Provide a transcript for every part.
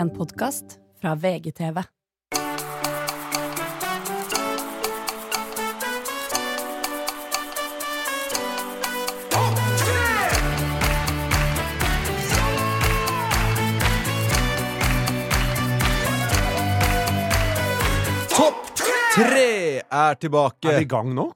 En podkast fra VGTV. Topp tre er tilbake! Er vi i gang nå?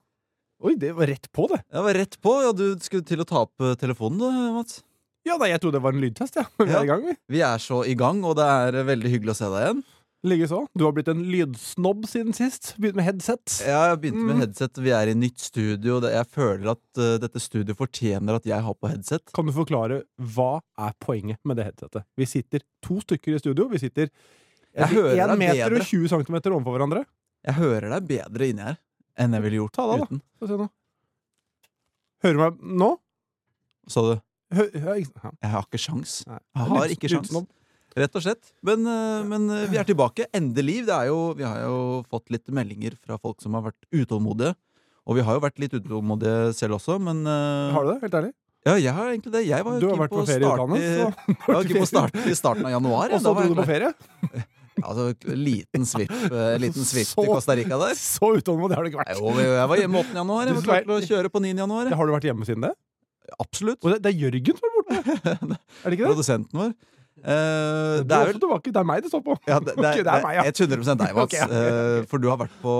Oi, det var rett på, det. Det var rett på. Ja, du skulle til å ta opp eh, telefonen, du, Mats. Ja, nei, Jeg trodde det var en lydtest. Ja. Vi er i gang, vi. Vi er så i gang, og det er veldig hyggelig å se deg igjen. Likeså. Du har blitt en lydsnobb siden sist. Begynt med headset. Ja, jeg begynte med Mm. headset. Vi er i nytt studio. Jeg føler at uh, dette studioet fortjener at jeg har på headset. Kan du forklare hva er poenget med det headsetet? Vi sitter to stykker i studio. Vi sitter Jeg hører 1 deg meter bedre. og 20 cm overfor hverandre. Jeg hører deg bedre inni her enn jeg ville gjort Ta da. uten. Da. Hører du meg nå? Så du. Jeg har ikke sjans. Jeg har ikke sjans. Rett og slett. Men, eh, men eh, vi er tilbake. Endelig. Det jo, vi har jo fått litt meldinger fra folk som har vært utålmodige. Og vi har jo vært litt utålmodige selv også, men eh, Har du det? Helt ærlig? Ja, jeg har egentlig det. Jeg var Du har vært på på ferie i utlandet, i- Jeg var ikke på start, i starten av januar. Og så dro du på ferie? Altså, liten svipp, liten svipp Så- til Costa Rica der. Så utålmodig har du ikke vært. Jo, jeg var hjemme 8. januar. Jeg var klar til å kjøre på 9. januar. Har du vært hjemme siden det? Absolutt. Og det, det er Jørgen som er borte! Er det ikke det? Produsenten vår. Uh, det er vel tilbake. Det er meg det står på. ja, det, det, Ok, er, det er meg, ja. det er 100 deg, Mats. okay, ja. uh, for du har vært på,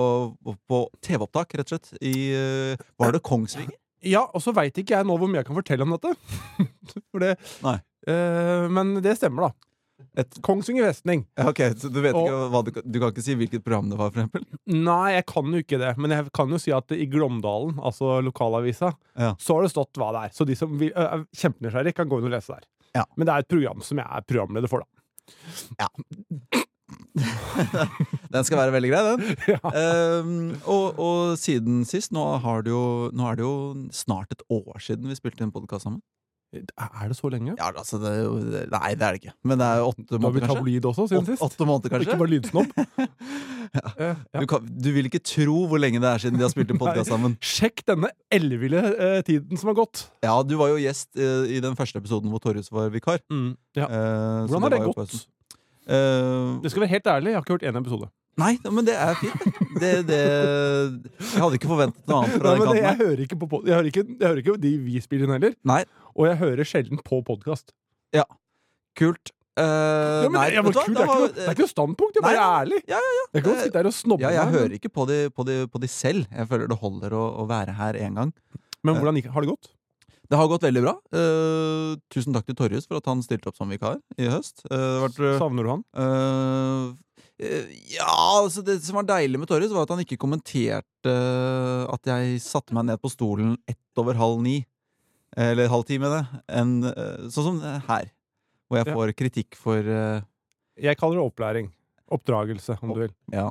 på TV-opptak, rett og slett. I uh, Var det Kongsvinger? Ja, og så veit ikke jeg nå hvor mye jeg kan fortelle om dette. For det Nei. Men det stemmer, da. Et, Kongsvinger festning. ok, så du vet Og- ikke hva du, du kan ikke si hvilket program det var, for eksempel? Nei, jeg kan jo ikke det. Men jeg kan jo si at i Glåmdalen, altså lokalavisa, Ja. så har det stått hva det er. Så de som vil, er kjempenysgjerrige, kan gå inn og lese der. Ja. Men det er et program som jeg er programleder for, da. Ja. Den skal være veldig grei, den. Ja. Ehm, og, og siden sist, nå, jo, nå er det jo snart et år siden vi spilte en podkast sammen. Er det så lenge? Ja, altså, det nei, det er det ikke. Men det er åtte Du har måneder, kanskje? tabloid også siden sist? åtte måneder, kanskje. Ikke bare lydsnobb? Ja. Du, kan, du vil ikke tro hvor lenge det er siden de har spilt en podkast sammen. Sjekk denne elleville uh, tiden som har gått. Ja, du var jo gjest uh, i den første episoden hvor Torjus var vikar. Ja. Eh, Hvordan har det det gått? Det skal være helt ærlig, jeg har ikke hørt én episode. Nei, men det er fint. Det, det, jeg hadde ikke forventet noe annet fra Nei, den kanten. jeg, hører ikke på, jeg, hører ikke, jeg hører ikke de vi spiller inn heller. Nei, Og jeg hører sjelden på podkast. kult. Eh, Ja, men nei, det, ja, vet men du hva? kult, Det er ikke var- noe, det er ikke noe standpunkt, jeg er bare Nei, ærlig. Ja, ja, ja. Jeg kan sitte her og snobbe Ja, jeg meg, hører ikke på de, på, de, på de selv. Jeg føler det holder å, å være her én gang. Men hvordan gikk, har det gått? Det har gått veldig bra. Eh, tusen takk til Torjus for at han stilte opp som vikar i høst. Eh, det har vært, eh, Savner du han? eh, eh, ja, altså Det som var deilig med Torjus, var at han ikke kommenterte eh, at jeg satte meg ned på stolen ett over halv ni. Eller halv ti, med det. En, eh, sånn som her. Hvor jeg får kritikk for uh, Jeg kaller det opplæring. Oppdragelse, om du vil. Ja.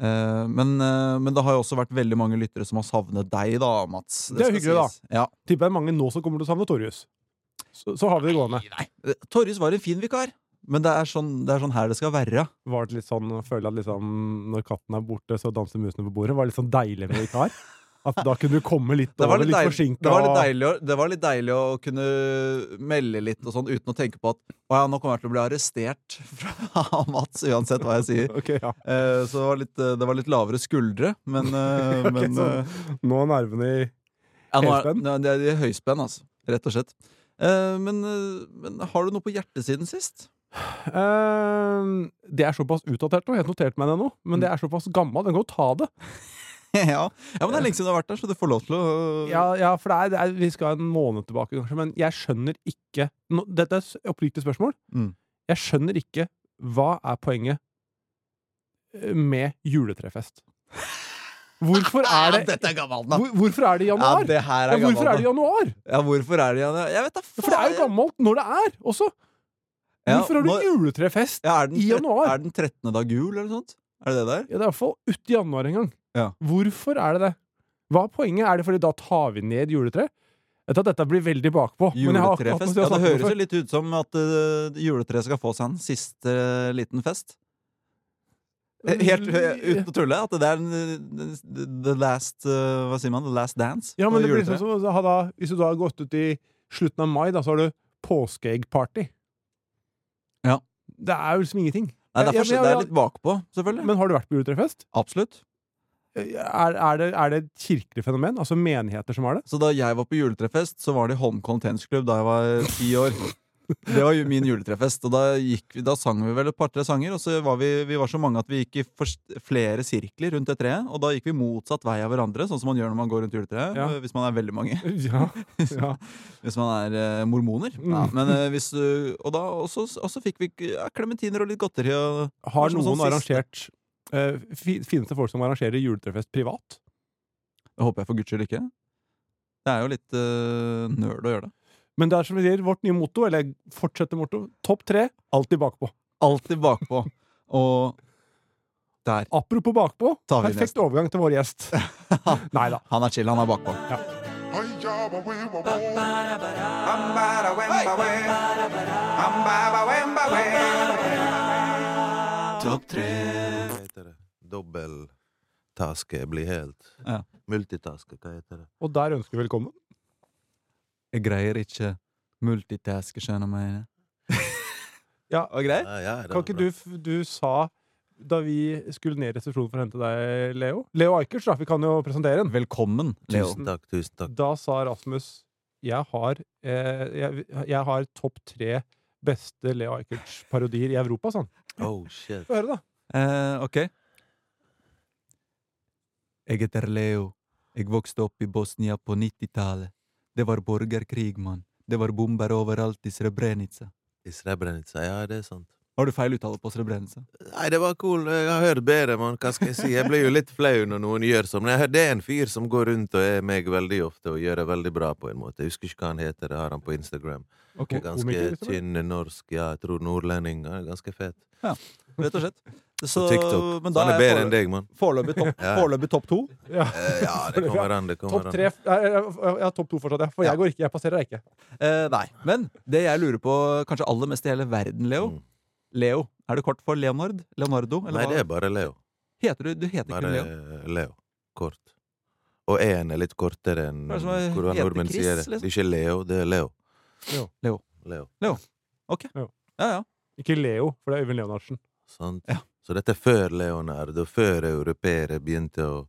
Uh, men, uh, men det har jo også vært veldig mange lyttere som har savnet deg, da, Mats. Det er hyggelig, hyggelig, da. sies. Ja. Tipper det er mange nå som kommer til å savne Torjus. Så, så har vi det gående. Nei, Torjus var en fin vikar, men det er, sånn, det er sånn her det skal være. Var det litt sånn, Føler at liksom, når katten er borte, så danser musene på bordet? Var det litt sånn deilig med vikar? At da kunne du komme litt over, litt, litt forsinka? det, var litt deilig, å- det var litt deilig å kunne melde litt og sånn uten å tenke på at å ja, nå kommer jeg til å bli arrestert fra Mats, uansett hva jeg sier. okay, ja. Eh, så det var, litt, eh, det var litt lavere skuldre, men, eh, Ok, men så- eh, Nå er nervene i ja, høyspenn? ja, de er i høyspenn, altså. Rett og slett. Eh, men, men har du noe på hjertesiden sist? Eh, Det er såpass utdatert nå. Jeg har notert meg det nå, men det er såpass gammel. Den kan jo ta det. ja. ja, men det er lenge siden du har vært der, så du får lov til å Ja, ja for det er, det er, vi skal en måned tilbake, kanskje, men jeg skjønner ikke no, Dette er et oppriktig spørsmål. Mm. Jeg skjønner ikke hva er poenget eh, med juletrefest. Hvorfor er det Dette er gammelt, da! hvor, Hvorfor er det i Ja, det her Ja, hvorfor hvorfor er det i januar? Ja, hvorfor er det i januar? Jeg vet da! For det er jo gammelt når det er også. Hvorfor har du når, juletrefest? Ja, den i januar? er den 13. da gul, eller noe sånt? Er det det der? Ja, det er iallfall uti januar en gang. Ja. Hvorfor er det det? Hva er poenget? Er det fordi da tar vi ned juletre? Jeg vet at dette blir veldig bakpå. Juletrefest? Ja, det høres jo litt ut som at uh, juletreet skal få seg en siste uh, liten fest. Eh, Helt uten å tulle. At det er the, the last uh, Hva sier man? The last dance? Ja, men det blir sånn som så da, Hvis du da har gått ut i slutten av mai, da, så har du påskeeggparty. Det er jo liksom ingenting. Nei, det er, jeg- det er litt bakpå, selvfølgelig. Men har du vært på juletrefest? Absolutt. Er, er, det, er det et kirkelig fenomen? Altså menigheter som har det? Så da jeg var på juletrefest, så var det Holmkollen tennisklubb da jeg var ti år. Det var jo min juletrefest, og da, vi, da sang vi vel et par-tre sanger. Og så var vi, vi var så mange at vi gikk i flere sirkler rundt det treet. Og da gikk vi motsatt vei av hverandre, sånn som man gjør når man går rundt juletreet. Ja. Hvis man er veldig mange. Ja. ja. Hvis man er eh, mormoner. Mm. Ja, men eh, hvis Og da også, og så fikk vi klementiner og litt godteri. Og, Har noen sånn arrangert eh, Finnes det folk som arrangerer juletrefest privat? det håper jeg for guds skyld ikke. Det er jo litt uh, nerd å gjøre det. Men det er som vi sier, vårt nye motto, eller fortsetter motto, topp tre, alltid bakpå. Alltid bakpå. Og der. Apropos bakpå, perfekt vi perfekt overgang til vår gjest. Nei da. Han er chill, han er bakpå. Topp tre. Dobbeltaske heter det? Dobbelttaske, bli helt Ja. Multitaske, hva heter det? Og der ønsker vi velkommen. Jeg greier ikke multitaske, skjønner meg. Ja, Og greit? Ja, ja, det Kan ikke bra. du, du sa da vi skulle ned i resepsjonen for å hente deg, Leo Leo Ajkers, da. Vi kan jo presentere den. Velkommen, Leo. Tusen takk, tusen takk. Da sa Rasmus jeg har, eh, jeg, jeg har topp tre beste Leo Eikerts parodier i Europa, sa han. Oh, shit. Få høre, da. Eh, ok. Jeg heter Leo. Jeg vokste opp i Bosnia på 90-tallet. Det var borgerkrig, mann. Det var bomber overalt i Srebrenica. I Srebrenica, ja, det er sant. Har du feil uttale på Srebrenica? Nei, det var cool. Jeg har hørt bedre, mann. Hva skal jeg si? Jeg blir jo litt flau når noen gjør sånn. Men jeg hører det er en fyr som går rundt og er meg veldig ofte og gjør det veldig bra på en måte. Jeg husker ikke hva han heter. Det har han på Instagram. Okay. Ganske tynn norsk, ja, jeg tror nordlending. Ganske fet. Ja, Rett og slett. Så, På TikTok. men da han er bedre enn deg, mann. Foreløpig topp Ja. top to. Ja. Eh, ja, det kommer an. Det kommer Topp tre jeg, jeg har topp to fortsatt, ja. For Ja. jeg går ikke. Jeg passerer deg ikke. Eh, nei. Men det jeg lurer på kanskje aller mest i hele verden, Leo Mm. Leo, Er det kort for Leonard? Leonardo? Eller Nei, hva? det er bare Leo. Heter du, du heter ikke Bare Leo? Leo. Kort. Og én er litt kortere enn hvordan nordmenn Chris, sier det. liksom? Det er ikke Leo, det er Leo. Leo. Leo. Leo. Ja, ja. Ikke Leo, for det er Øyvind Leonardsen. Sant? Ja. Så dette er før Leonard, og før europeere begynte å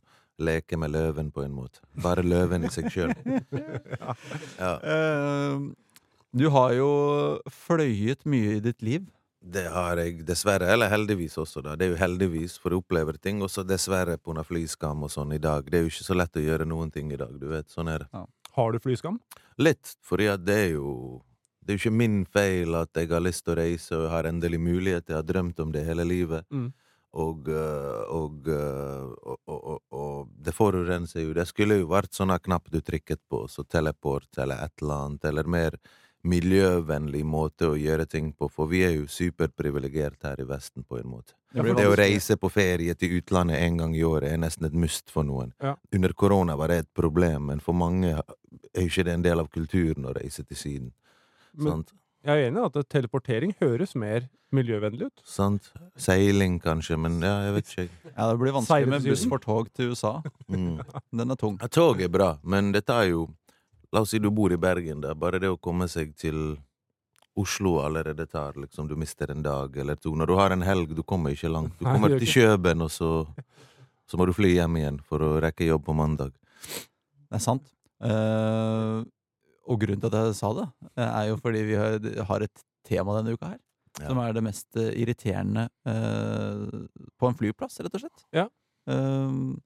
leke med løven, på en måte. Bare løven i seg sjøl. Ja. Uh, du har jo fløyet mye i ditt liv. Det har jeg dessverre, eller heldigvis også, da. Det er jo heldigvis, for jeg opplever ting. Også dessverre pga. flyskam og sånn i dag. Det er jo ikke så lett å gjøre noen ting i dag, du vet. Sånn er det. Har du flyskam? Litt, fordi at det er jo Det er jo ikke min feil at jeg har lyst til å reise og har endelig mulighet. Jeg har drømt om det hele livet. Mm. Og, øh, og, og, og, og, det forurenser jo. Det skulle jo vært sånne knapp du trykket på, så teleport eller et eller annet, eller mer miljøvennlig måte å gjøre ting på, for vi er jo superprivilegerte her i Vesten, på en måte. Det Det å reise på ferie til utlandet en gang i året er nesten et must for noen. Ja. Under korona var det et problem, men for mange er jo ikke det en del av kulturen å reise til Syden. Men Sant? jeg er enig i at teleportering høres mer miljøvennlig ut. Sant? Seiling, kanskje, men ja, jeg vet ikke. Ja, det blir vanskelig med buss for tog til USA. Mm. Den er tung. Ja, tog er bra, men det tar jo La oss si du bor i Bergen, da. Bare det å komme seg til Oslo allerede tar liksom Du mister en dag eller to. Når du har en helg, du kommer ikke langt. Du kommer til Kjøben, og så Så må du fly hjem igjen for å rekke jobb på mandag. Det er sant. Eh, og grunnen til at jeg sa det, eh, er jo fordi vi har, et tema denne uka her. Ja. Som er det mest eh, irriterende eh, på en flyplass, rett og slett. Ja. Um,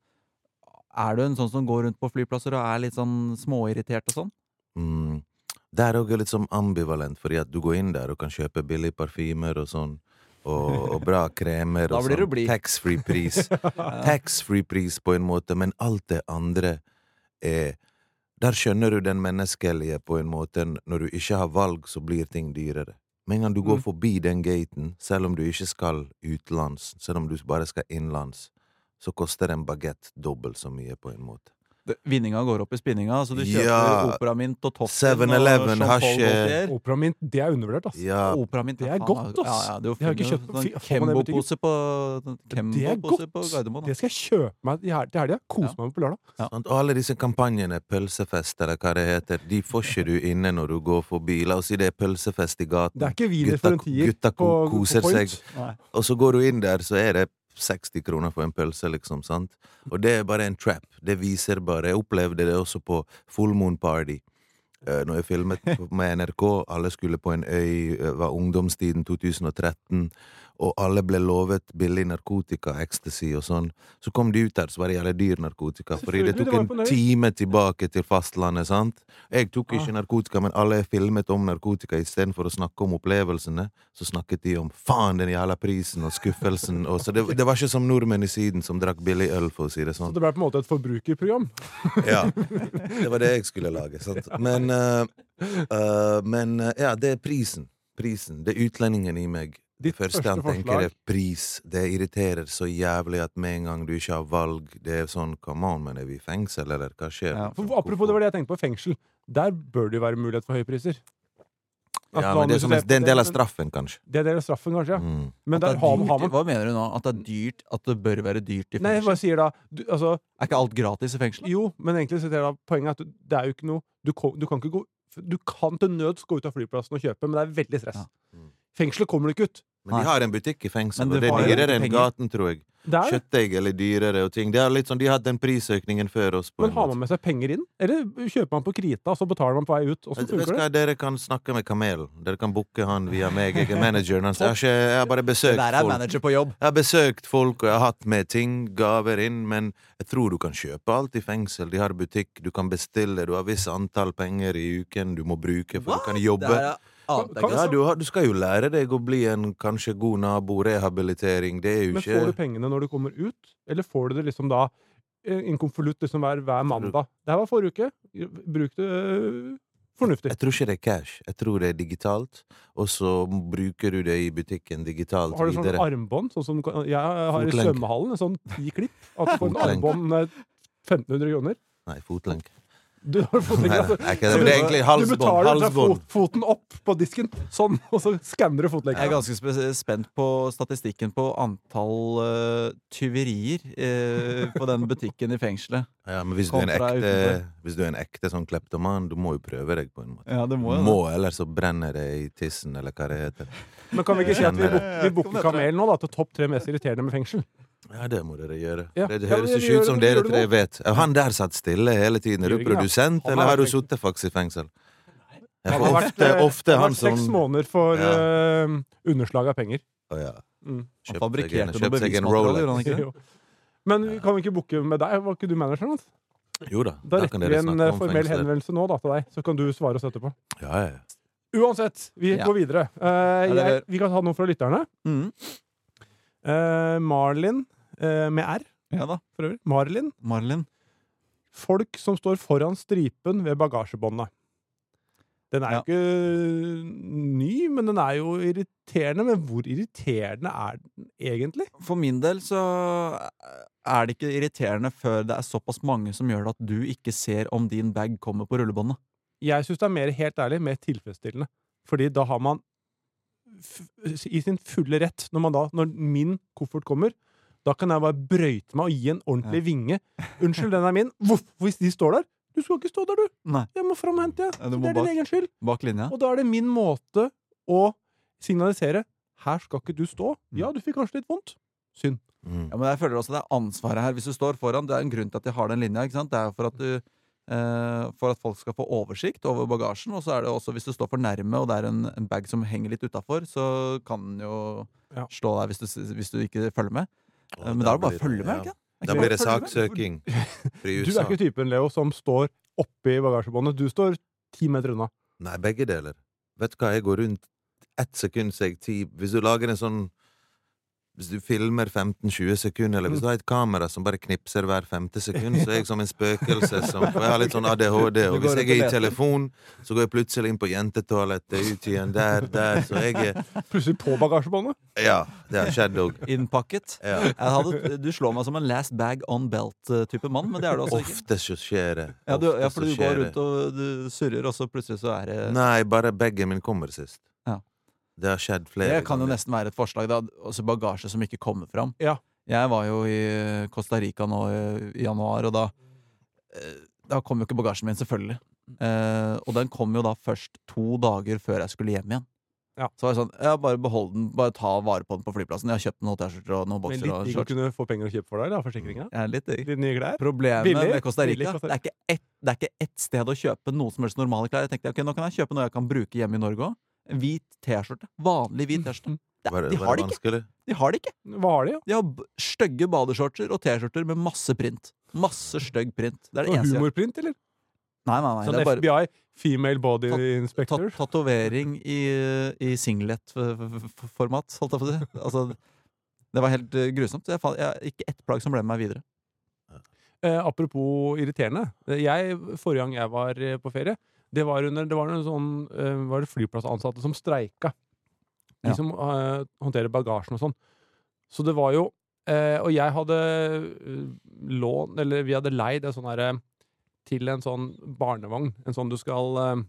er du en sånn som går rundt på flyplasser og er litt sånn småirritert og sånn? Mm. Det er òg litt sånn ambivalent, fordi at du går inn der og kan kjøpe billig parfymer og sånn. Og, og bra kremer og sånn. Taxfree-pris. Taxfree-pris på en måte, men alt det andre er Der skjønner du den menneskelige på en måte. Når du ikke har valg, så blir ting dyrere. Med en gang du går Mm. forbi den gaten, selv om du ikke skal utenlands, selv om du bare skal innenlands, så koster en bagett dobbelt så mye, på en måte. Vinninga går opp i spinninga. Så du kjøper Ja. Operamint og Toffen 7-Eleven og har Jean-Paul ikke- Gaultier. Operamint, det er undervurdert, ass. Ja, Operamint Det er faen, godt, ass. Ja, ja, det er Jeg har ikke kjøpt- sånn? Kembo-pose på er Kembo-pose på! Gardermoen. Det skal jeg kjøpe meg til helga. Kose Ja. meg med på lørdag. Ja. Og alle disse kampanjene, pølsefest eller hva det heter, de får ikke du inne når du går forbi. La oss si det er pølsefest i gaten. Det er ikke wiener for en tier gutta på, koser på seg. Nei. Og så går du inn der, så er det 60 kroner for en pølse, liksom. sant? Og det er bare en trap. Det viser bare Jeg opplevde det også på Full Moon Party. Uh, Når jeg filmet med NRK, alle skulle på en øy, uh, var ungdomstiden 2013, og alle ble lovet billig narkotika, ecstasy og sånn. Så kom de ut der, så var det jævlig dyr narkotika. Fordi det tok en time tilbake til fastlandet, sant? Jeg tok ikke Ah. narkotika, men alle filmet om narkotika istedenfor å snakke om opplevelsene. Så snakket de om faen, den jævla prisen og skuffelsen. Og så det, det var ikke som nordmenn i Syden som drakk billig øl, for å si det Så sånn. det ble på en måte et forbrukerprogram. Ja, det var det jeg skulle lage. Sant? Men, uh, uh, men uh, ja, det er prisen. Prisen. Det er utlendingen i meg. Det Ditt første første han tenker, forslag. er pris. Det irriterer så jævlig at med en gang du ikke har valg, det er sånn Come on, men er vi i fengsel, eller hva skjer? Ja. For, apropos det var det jeg tenkte på, fengsel. Der bør det jo være mulighet for høye priser. At Ja, men det er, som en, det er en del av straffen, kanskje. Det er en del av straffen, kanskje. ja. Mm. Men der er har, har man Hva mener du nå? At det er dyrt? At det bør være dyrt i fengsel? Nei, jeg bare sier da du, altså, Er ikke alt gratis i fengsel? Jo, men egentlig så er det da poenget at det er jo ikke noe du, du kan ikke gå Du kan til nøds gå ut av flyplassen og kjøpe, men det er veldig stress. Ja. Mm. Fengselet kommer du ikke ut. Men de har en butikk i fengsel, og det det er dyrere enn gaten, tror jeg. Kjøttdeig eller dyrere og ting. Det er litt sånn, De har hatt den prisøkningen før oss. på Men har man med seg penger inn? Eller kjøper man på krita, og så betaler man på vei ut? Åssen funker det? Dere kan snakke med Kamel. Dere kan booke han via meg. Jeg er manageren hans. Jeg jeg har bare besøkt Der er folk. manager på jobb. Jeg har besøkt folk, og jeg har hatt med ting, gaver inn, men jeg tror du kan kjøpe alt i fengsel. De har butikk, du kan bestille, du har visst antall penger i uken du må bruke for du kan jobbe. Det er annet Kan- Ja, du, har, du skal jo lære deg å bli en kanskje god nabo, rehabilitering. Det er jo Men får du pengene når du kommer ut, eller får du det liksom da i en konvolutt liksom hver, hver mandag? Det her var forrige uke. Bruk det øh, fornuftig. Jeg tror ikke det er cash. Jeg tror det er digitalt, og så bruker du det i butikken digitalt videre. Har du sånn videre. armbånd? Sånn som jeg har i svømmehallen. En sånn ti klipp. At du får en armbånd med 1500 kroner. Nei, fotlenke. Du har fotlenke. Nei, ikke det, blir egentlig halsbånd. Du betaler halsbånd. fot, foten opp på disken, sånn, og så skanner du Jeg er ganske spent på statistikken på antall uh, tyverier uh, på den butikken i fengselet. Ja, men hvis du, er en ekte, hvis du er en ekte sånn kleptoman, du må jo prøve deg på en måte. Ja, det må, jo, må, ellers så brenner det i tissen, eller hva det heter. Men kan vi ikke si at vi, vi booker Kamel nå, da, til topp tre mest irriterende med fengsel? Ja, det må dere gjøre. Ja. Det, det høres ja, ikke ut som det- dere tre vet. Er Han der satt stille hele tiden. Er du produsent, Han eller har du sittet faktisk i fengsel? Ja, det har vært, ofte, eh, ofte han har han seks som måneder for Ja. uh, underslag av penger. Å ja. Mm. Han fabrikkerte noe bevismateriale, gjorde han ikke. Men vi kan vi ikke booke med deg? Var ikke du manageren hans? Jo da, Da da retter vi en eh, formell henvendelse nå da, til deg, så kan du svare oss etterpå. Ja, ja. ja. Uansett, vi Ja. går videre. Uh, jeg, vi kan ta noe fra lytterne. Mm. Eh, Marlin, uh, med R Ja da. for øvrig. Marlin. Marlin. Folk som står foran stripen ved bagasjebåndet. Den er jo Ja. ikke ny, men den er jo irriterende. Men hvor irriterende er den egentlig? For min del så er det ikke irriterende før det er såpass mange som gjør det at du ikke ser om din bag kommer på rullebåndet. Jeg syns det er mer, helt ærlig, mer tilfredsstillende. Fordi da har man i sin fulle rett, når, man da, når min koffert kommer, da kan jeg bare brøyte meg og gi en ordentlig vinge. 'Unnskyld, den er min.' Voff, hvis de står der. Du skal ikke stå der, du! Nei. Jeg må fram og hente, jeg. Ja, det er din egen skyld. Bak linja. Og da er det min måte å signalisere 'her skal ikke du stå'. Ja, du fikk kanskje litt vondt. Synd. Mm. Ja, men jeg føler også det er ansvaret her. Hvis du står foran, Det er en grunn til at de har den linja. ikke sant? Det er jo for at du For at folk skal få oversikt over bagasjen. Og så er det også hvis du står for nærme, og det er en, en bag som henger litt utafor, så kan den jo Ja. slå deg hvis du, hvis du ikke følger med. Og Eh, men da er det bare å følge med. ja. ikke? Da blir det saksøking. Du er ikke typen, Leo, som står oppi bagasjebåndet. Du står ti meter unna. Nei, begge deler. Vet du hva, jeg går rundt ett sekund så jeg ti Hvis du lager en sånn hvis du filmer 15-20 sekunder, eller hvis du har et kamera som bare knipser hver femte sekund, så er jeg som en spøkelse som For jeg har litt sånn ADHD, og hvis jeg er i telefon, så går jeg plutselig inn på jentetoalettet, ut igjen der, der, så jeg er Plutselig på bagasjebåndet. Ja, det har skjedd òg. Innpakket. Ja. Hadde, du slår meg som en last bag on belt-type mann, men det er du altså ikke. Ofte så skjer det. Ja, du, ja, for du går rundt og du surrer, og så plutselig så er det Nei, bare bagen min kommer sist. Ja. Det har skjedd flere Det kan jo ganger. nesten være et forslag. Da. Altså bagasje som ikke kommer fram. Ja. Jeg var jo i Costa Rica nå i, januar, og da eh, Da kom jo ikke bagasjen min, selvfølgelig. Eh, og den kom jo da først to dager før jeg skulle hjem igjen. Ja. Så var jeg sånn Ja, bare behold den. Bare ta vare på den på flyplassen. Jeg har kjøpt noen T-skjorter og noen Men bokser litt og digg å shorts. kunne få penger å kjøpe for deg, da, forsikringa. Jeg er litt digg. Litt nye klær. Problemet Billig. med Costa Billig Rica Costa det er, ikke ett, det er ikke ett sted å kjøpe noe som helst normale klær. Jeg tenkte ok, nå kan jeg kjøpe noe jeg kan bruke hjemme i Norge òg. Hvit T-skjorte. Vanlig hvit T-skjorte. Det- De har det ikke! De har det ikke. Hva har de, ja? De har stygge badeshortser og T-skjorter med masse print. Masse stygg print. Det er det eneste humorprint, eller? Nei, nei, nei. Sånn det bare FBI, Female Body Inspector. ta- tatovering i, i singlet-format, holdt jeg på å si. Altså, det var helt eh, grusomt. Jeg jeg, ikke ett plagg som ble med meg videre. Eh, apropos irriterende. Jeg, forrige gang jeg var eh, på ferie, det var under Det var noen sånn uh, var det flyplassansatte som streika. De Ja. som uh, håndterer bagasjen og sånn. Så det var jo uh, Og jeg hadde lån Eller vi hadde leid en sånn herre til en sånn barnevogn. En sånn du skal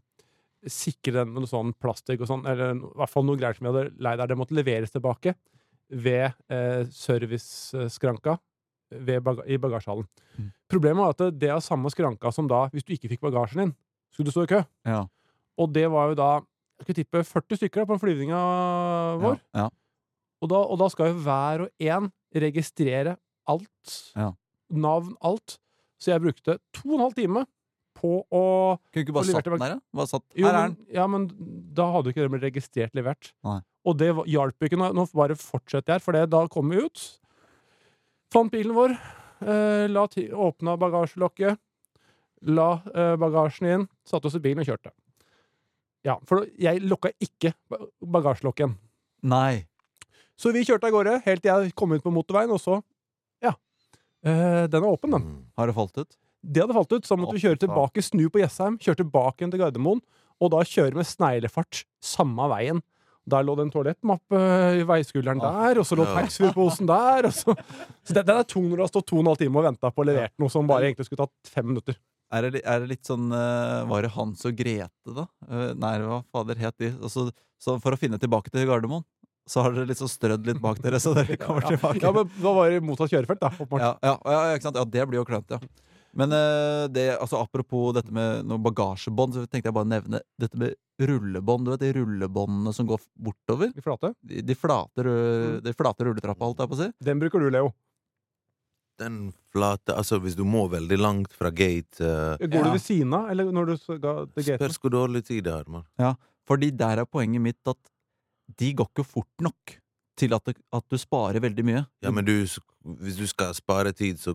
sikre den med noe sånn plastikk og sånn. Eller i hvert fall noe greier som vi hadde leid der. Det måtte leveres tilbake ved serviceskranka baga i bagasjehallen. Mm. Problemet var at det, det er samme skranka som da, hvis du ikke fikk bagasjen din, skulle du stå i kø. Ja. Og det var jo da jeg skulle tippe 40 stykker da, på flyvninga vår. Ja. Ja. Og, da, og da skal jo hver og en registrere alt. Ja. Navn, alt. Så jeg brukte to og en halv time på å Kunne du ikke bare satt den der, da? Satt, jo, men, den. ja, men da hadde jo ikke det blitt registrert levert. Nei. Og det var- hjalp ikke. Nå, bare fortsetter jeg her, for det, da kom vi ut. Fant bilen vår. Eh, åpna bagasjelokket. La eh, bagasjen inn. Satte oss i bilen og kjørte. Ja, for jeg lukka ikke bagasjelokken. Nei. Så vi kjørte av gårde helt til jeg kom ut på motorveien, og så Ja. Eh, den er åpen, den. Mm. Har det falt ut? Det hadde falt ut, så måtte vi kjøre tilbake, snu på Jessheim, kjøre tilbake igjen til Gardermoen, og da kjøre med sneglefart samme veien. Der lå det en toalettmappe i veiskulderen der, og så lå taxfree-posen der. Og så. så den, er tung når du har stått to og en halv time og venta på levert noe som bare egentlig skulle tatt fem minutter. Er det, er det litt sånn eh, Var det Hans og Grete, da? Eh, nei, hva fader het de? Altså, så for å finne tilbake til Gardermoen, så har dere liksom strødd litt bak dere, så dere kommer Ja, tilbake. ja, men da var det mottatt kjørefelt, da. Ja, ja, ja, ja, det blir jo klønete, ja. Men eh, det, altså, apropos dette med noe bagasjebånd, så tenkte jeg bare å nevne dette med rullebånd. Du vet de rullebåndene som går bortover? De flate. De, de, flate, Mm. de flate rulletrappa, holdt jeg på å si. Den bruker du, Leo. Den flate Altså, hvis du må veldig langt fra gate uh, Går Ja. du ved siden av, eller når du ga til gaten? Spørs hvor dårlig tid det har, mann. Fordi der er poenget mitt at de går ikke fort nok til at, det, at du sparer veldig mye. Ja, men du, hvis du skal spare tid, så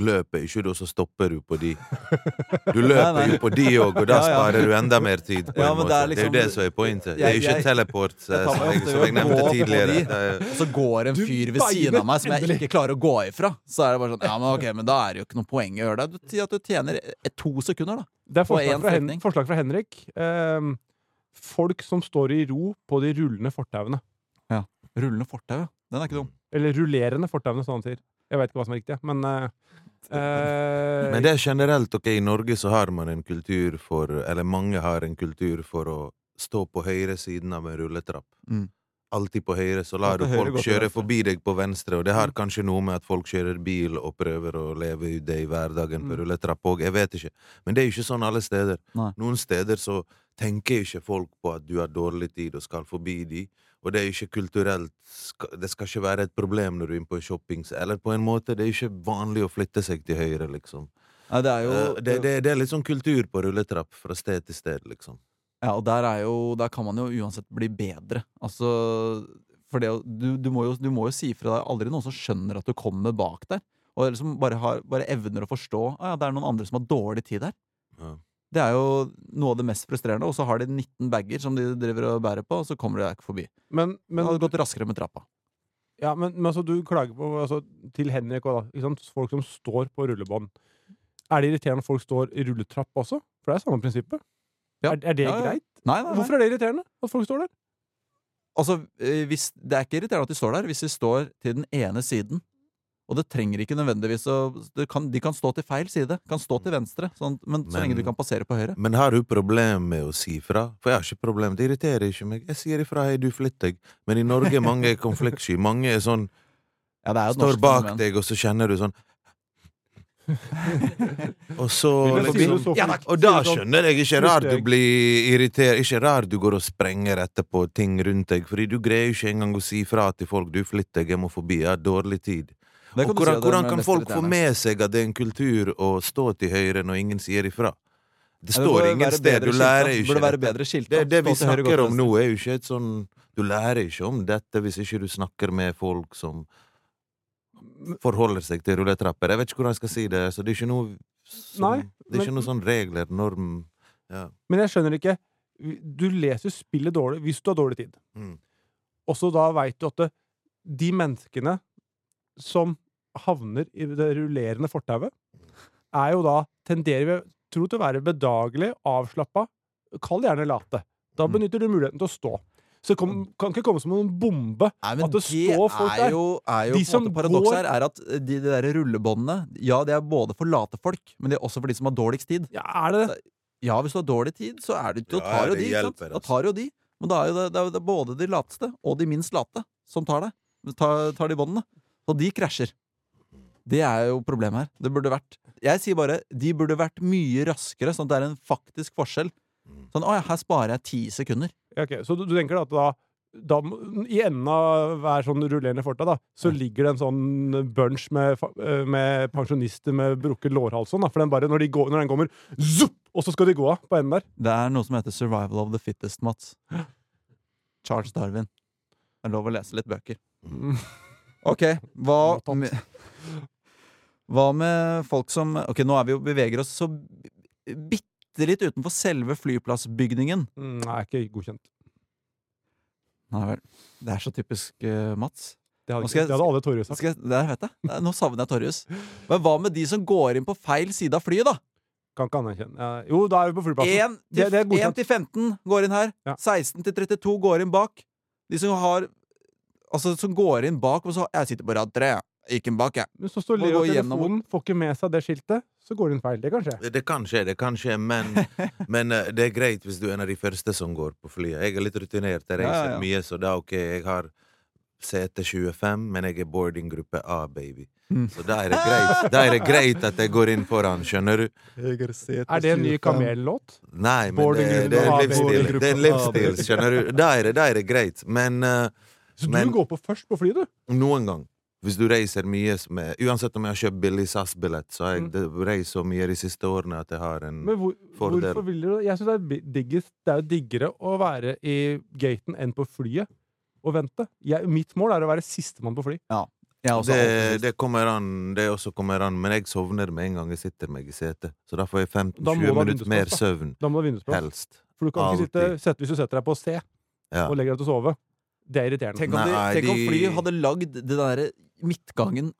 løper ikke du, og så stopper du på de. Du løper Nei, nei. jo på de òg, og da Ja, ja. sparer du enda mer tid. På Ja, en måte. det er Det er jo liksom- det som er pointet. Det er jo Jeg- ikke jeg- teleport, jeg, jeg som jeg, som jeg nevnte tidligere. er, Og så går en fyr ved siden av meg som jeg ikke klarer å gå ifra. Så er det bare sånn Ja, men ok, men da er det jo ikke noe poeng å gjøre det. Du at du tjener eh, to sekunder, da. Det er forslag fra, Hen forslag fra Henrik. Um, folk som står i ro på de rullende fortauene. Rullende fortau, ja. Den er ikke dum. Eller rullerende fortauene, som han sier. Jeg vet ikke hva som er riktig, men eh, eh, men det er generelt ok, i Norge så har man en kultur for Eller mange har en kultur for å stå på høyre siden av en rulletrapp. Mm. Alltid på høyre, så lar du folk kjøre forbi deg på venstre, og det har Mm. kanskje noe med at folk kjører bil og prøver å leve ut det i hverdagen på Mm. rulletrapp òg, jeg vet ikke. Men det er jo ikke sånn alle steder. Nei. Noen steder så tenker ikke folk på at du har dårlig tid og skal forbi de, og det er ikke kulturelt Det skal ikke være et problem når du er inne på shopping, eller på en måte, det er ikke vanlig å flytte seg til høyre, liksom. Ja, det er jo Eh, det, det, det er litt sånn kultur på rulletrapp fra sted til sted, liksom. Ja, og der, er jo, der kan man jo uansett bli bedre. Altså, for det, du, du, må jo, du må jo si fra deg aldri noen som skjønner at du kommer bak der. Og liksom bare, har, bare evner å forstå at ja, det er noen andre som har dårlig tid der. Ja. Det er jo noe av det mest frustrerende. Og så har de 19 bager som de driver og bærer på, og så kommer de deg ikke forbi. men, Men det hadde gått raskere med trappa. Ja, men, men altså, du klager på altså, Til Henrik og da, folk som står på rullebånd. Er det irriterende at folk står i rulletrapp også? For det er samme prinsippet. Ja. Er, er det Ja, ja. greit? Nei, nei, nei. Hvorfor er det irriterende at folk står der? Altså, eh, hvis, det er ikke irriterende at de står der, hvis de står til den ene siden. Og det trenger ikke nødvendigvis å det kan, De kan stå til feil side. Kan stå til venstre. Sånn, men, så lenge du kan passere på høyre. Men har du problem med å si fra? For jeg har ikke problem, det irriterer ikke meg. Jeg sier ifra, hei, du flytt deg. Men i Norge mange er mange konfliktsky. Mange er sånn, Ja, det er står norsk bak men. deg, og så kjenner du sånn Og så liksom så Ja. Og da skjønner jeg ikke rart du blir irritert. Ikke rart du går og sprenger etterpå ting rundt deg, fordi du greier ikke engang å si fra til folk 'du flytter, deg, jeg må forbi, jeg har dårlig tid'. Og hvordan, si hvordan, kan folk få med seg at det er en kultur å stå til høyre når ingen sier ifra? Det står det ingen sted. Du lærer ikke Burde være bedre skilt, Det, det vi snakker om nå, er jo ikke et sånn Du lærer ikke om dette hvis ikke du snakker med folk som forholder seg til rulletrapper. Jeg vet ikke hvordan jeg skal si det. Så det er ikke noe som, Nei, Det er ikke men- noe sånn regler, norm ja. Men jeg skjønner ikke Du leser spillet dårlig hvis du har dårlig tid. Mm. Og så da veit du at de menneskene som havner i det rullerende fortauet, er jo da tenderer vi tro til å være bedagelig, avslappa, kall gjerne late. Da Mm. benytter du muligheten til å stå. Så det kom, kan ikke komme som en bombe. Nei, At det står folk er jo, er jo De som Paradokset her er at de, de der rullebåndene Ja, det er både for late folk, men det er også for de som har dårligst tid. Ja, er det det? Ja, hvis du har dårlig tid, så er det, da Ja, tar jo de. Hjelper, sant? Da altså. tar jo de. Men da er jo det, det, det er både de lateste og de minst late som tar det. Tar, tar de båndene. Og de krasjer. Det er jo problemet her. Det burde vært Jeg sier bare de burde vært mye raskere, sånn at det er en faktisk forskjell. Sånn, å ja, her sparer jeg ti sekunder. Ja, okay. Så du, du tenker at da, da I enden av hver sånn rullerende fortau da, så ligger det en sånn bunch med, eh, med pensjonister med brukket lårhals. Sånn, for den bare, når, de går, når den kommer zup, Og så skal de gå av på enden der. Det er noe som heter Survival of the Fittest, Mats. Charles Darwin. Det er lov å lese litt bøker. Ok, hva med, hva med folk som Ok, nå er vi jo beveger oss så bitte litt utenfor selve flyplassbygningen. Mm, Nei, ikke godkjent. Nei vel. Det er så typisk uh, Mats. Det hadde, jeg- det hadde alle Torjus sagt. Det der vet jeg. Nå savner jeg Torjus. Men hva med de som går inn på feil side av flyet, da? Kan ikke anerkjenne. Jo, da er vi på flyplassen. 1 til, Det- det er godkjent. 1 til 15 går inn her. Ja. 16 til 32 går inn bak. De som har Altså, som går inn bak og så Jeg sitter på rad 3. Gikk inn bak, jeg. Men så står Leo i telefonen, får ikke med seg det skiltet, så går det inn feil. Det kan skje. Det kan skje, det kan skje, men, men eh, det er greit hvis du er en av de første som går på flyet. Jeg er litt rutinert, jeg reiser ja, ja. mye, så da ok, jeg har sete 25, men jeg er boardinggruppe A, baby. Mm. Så da er det greit Da er det greit at jeg går inn foran, skjønner du? Er det en ny Kamel-låt? Nei, men det, det er en livsstil. Det er en livsstil, skjønner du? Da er det, da er det greit. Men eh, Så Men- du går på først på flyet, du? noen gang hvis du reiser mye med, Uansett om jeg har kjøpt billig SAS-billett, så har jeg Mm. reist så mye de siste årene at jeg har en Men hvor, Fordel. hvorfor vil du? Jeg synes det er diggest Det er jo diggere å være i gaten enn på flyet og vente. Jeg, mitt mål er å være sistemann på fly. Er det, det kommer an, det også kommer an, men jeg sovner med en gang jeg sitter meg i setet. Så da får jeg 15-20 minutter mer søvn. Da må du ha vindusplass. Helst. For du kan ikke sitte, sette, hvis du setter deg på C Ja. og legger deg til å sove. Det er irriterende. Tenk om, de, Nei, tenk om de- flyet hadde lagd det derre midtgangen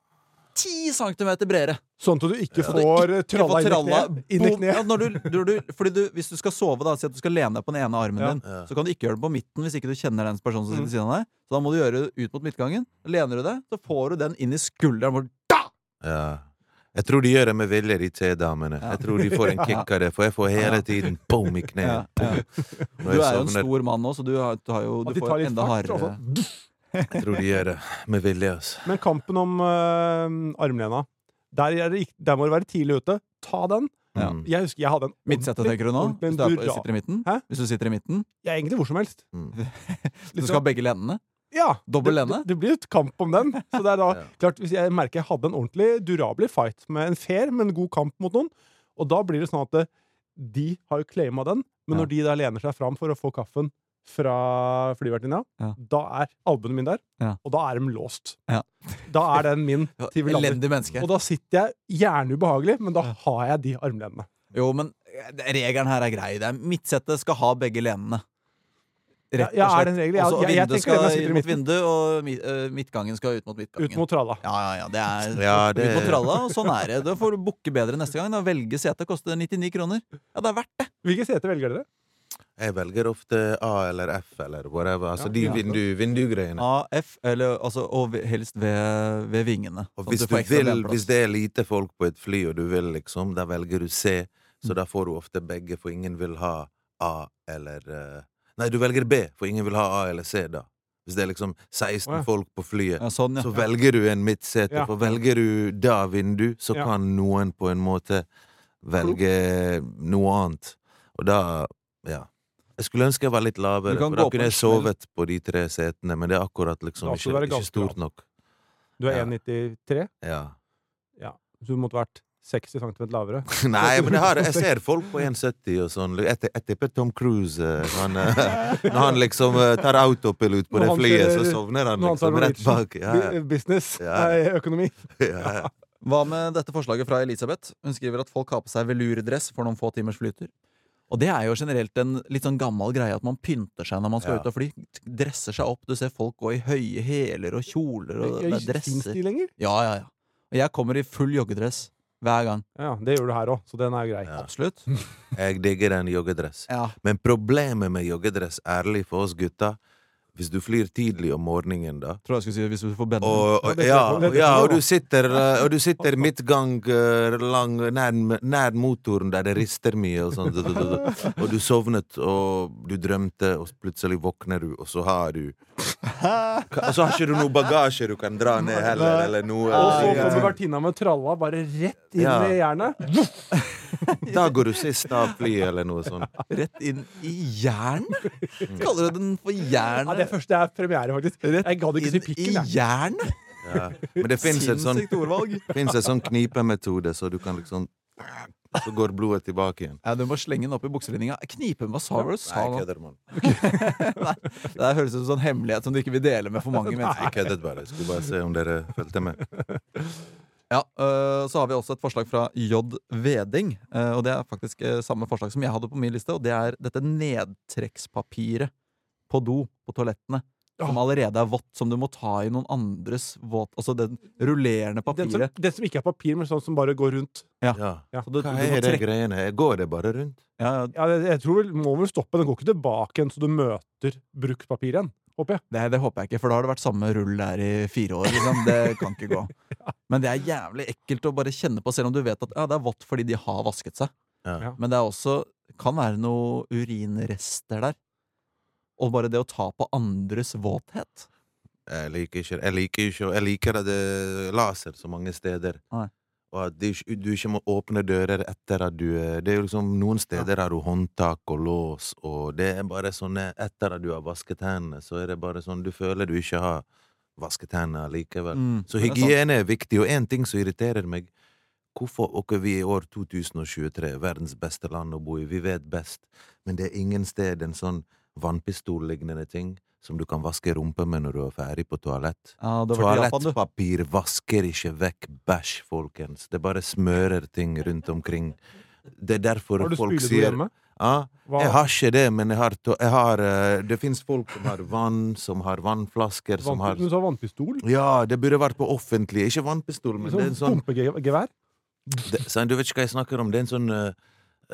10 centimeter bredere. Sånn at du ikke får Ikke tralla inn i kneet. Inn i kneet. Ja, når du, når du, fordi du, hvis du skal sove, da, si at du skal lene deg på den ene armen Ja. din, Ja. så kan du ikke gjøre det på midten hvis ikke du kjenner den personen som sitter Mm. ved siden av deg. Så da må du gjøre det ut mot midtgangen. Lener du deg, så får du den inn i skulderen. Hvor, da! Ja. Jeg tror de gjør det med vilje, de T-damene. Ja. Jeg tror de får en kick av det, for jeg får hele tiden boom i kneet. ja. ja. Du er jo en stor mann nå, så du, har, du, har jo, du får enda hardere Altså. Jeg tror de gjør det med vilje, altså. Men kampen om uh, armlena, der, er det, der må du være tidlig ute. Ta den. Ja. Jeg husker jeg hadde en Midtsete, tenker du nå? Hvis du er sitter i midten? Hæ? Hvis du sitter i midten? Ja, egentlig hvor som helst. Mm. Du skal ha begge lenene? Ja, Dobbel det, det, det blir et kamp om den. Så det er da Ja. klart, Hvis jeg merker jeg hadde en ordentlig durabelig fight med en fair, men god kamp mot noen, og da blir det sånn at det, de har jo claima den, men Ja. når de da lener seg fram for å få kaffen fra flyvertinna, Ja. da er albuen min der, og da er de låst. Ja. Da er den min til vi lander. Og da sitter jeg gjerne ubehagelig, men da har jeg de armlenene. Jo, men eh, regelen her er grei. Det er Midtsete skal ha begge lenene. Ja, Rett ja, og er det en regel? Ja, Også jeg- jeg vinduet tenker det når skal sitter inn mot vinduet, og mi- eh, midtgangen skal ut mot midtgangen. Ut mot tralla. Ja, ja, ja, det er Ja, det- ut mot tralla, og sånn er det. Da får du booke bedre neste gang. Da velge sete koster 99 kroner. Ja, det er verdt det. Hvilke sete velger dere? Jeg velger ofte A eller F eller whatever. Altså Ja, de ja. vindu, vindugreiene. AF, eller altså, og helst ved, ved vingene. Og sånn hvis, du vil, hvis det er lite folk på et fly, og du vil liksom, da velger du C. Så da får du ofte begge, for ingen vil ha A eller eh, Nei, du velger B, for ingen vil ha A eller C, da. Hvis det er liksom 16 Å, ja. folk på flyet, ja, sånn, ja. så velger du en midtsete. Ja. For velger du da vindu, så Ja. kan noen på en måte velge noe annet. Og da Ja. Jeg skulle ønske jeg var litt lavere, Du kan for da gå på kunne en jeg sovet på de tre setene, men det er akkurat liksom Da skal du ikke, være ikke ganske stort lav. nok. Du er Ja. 1,93, Ja. så du måtte vært 60 cm lavere. Nei, men jeg, har, jeg ser folk på 1,70 og sånn. Jeg, jeg tipper Tom Cruise han, Når han liksom tar autopilot på Når det flyet, så sovner han liksom rett bak. Ja, ja. Business, Ja. nei, økonomi. ja, ja. Hva med dette forslaget fra Elisabeth? Hun skriver at folk har på seg velurdress for noen få timers flytur. Og det er jo generelt en litt sånn gammel greie at man pynter seg når man skal Ja. ut og fly. Dresser seg opp. Du ser folk gå i høye hæler og kjoler og det er dresser. Ja, ja, ja. Og jeg kommer i full joggedress hver gang. Ja, det gjør du her òg, så den er grei. Ja. Absolutt. Jeg digger en joggedress. Ja. Men problemet med joggedress, ærlig for oss gutta Hvis du flyr tidlig om morgenen, da Tror jeg skulle si hvis du får benne. Og, og, ja, ja, og du sitter, eh, og du sitter midtgang eh, lang, nær, nær motoren der det rister mye, og sånn. Og du sovnet, og du drømte, og plutselig våkner du, og så har du Og så har ikke du noe bagasje du kan dra ned heller, eller noe. Og så kommer vertinna med tralla bare rett inn i jernet. Da går du sist av flyet, eller noe sånt. Rett inn i jern? Kaller du den for jern? Ja, det første er premiere, faktisk. Jeg gadd ikke si Inn i pikken, jern? Ja. Men det fins et sånn. Sånn knipemetode, så du kan liksom Så går blodet tilbake igjen. Ja, du må slenge den opp i bukselinninga. Knipe, hva sa du? Sa Nei, jeg kødder, mann. Det høres ut som en sånn hemmelighet som du ikke vil dele med for mange mennesker. Nei, Jeg køddet bare. Jeg skulle bare se om dere fulgte med. Ja, øh, Så har vi også et forslag fra J. Veding. øh, og Det er faktisk øh, samme forslag som jeg hadde på min liste. Og det er dette nedtrekkspapiret på do, på toalettene. Som allerede er vått, som du må ta i noen andres våt Altså den rullerende Den som, papiret. den som ikke er papir, men sånn som bare går rundt. Ja. Ja. Så du, Hva er det greiene her? Går det bare rundt? ja, ja, Ja, jeg, jeg tror vel, må vel stoppe. Den går ikke tilbake igjen, så du møter brukt papir igjen. Håper jeg. det, det håper jeg ikke, for da har det vært samme rull der i fire år. Liksom. Det kan ikke gå. Men det er jævlig ekkelt å bare kjenne på, selv om du vet at ja, det er vått fordi de har vasket seg. Ja. Ja. Men det er også kan være noe urinrester der. Og bare det å ta på andres våthet. Jeg liker ikke Jeg liker ikke Jeg liker at det er laser så mange steder. Nei. Og at du, du ikke må åpne dører etter at du er Det er jo liksom Noen steder har du håndtak og lås, og det er bare sånne Etter at du har vasket hendene, så er det bare sånn Du føler du ikke har vasket hendene likevel. Mm, Så hygiene er er viktig, og én ting som irriterer meg Hvorfor er vi i år 2023, verdens beste land å bo i? Vi vet best, men det er ingen sted en sånn vannpistollignende ting som du kan vaske rumpa med når du er ferdig på toalett. Du. Toalettpapir vasker ikke vekk bæsj, folkens. Det bare smører ting rundt omkring. Det er derfor folk sier ja, Jeg har ikke det, men jeg har, to jeg har eh, Det fins folk som har vann, som har vannflasker, som har Du sa vannpistol? Ja, det burde vært på offentlig. Ikke vannpistol, men det er en Sånn sånn pumpegevær? sånn, Du vet ikke hva jeg snakker om. Det er en sånn uh,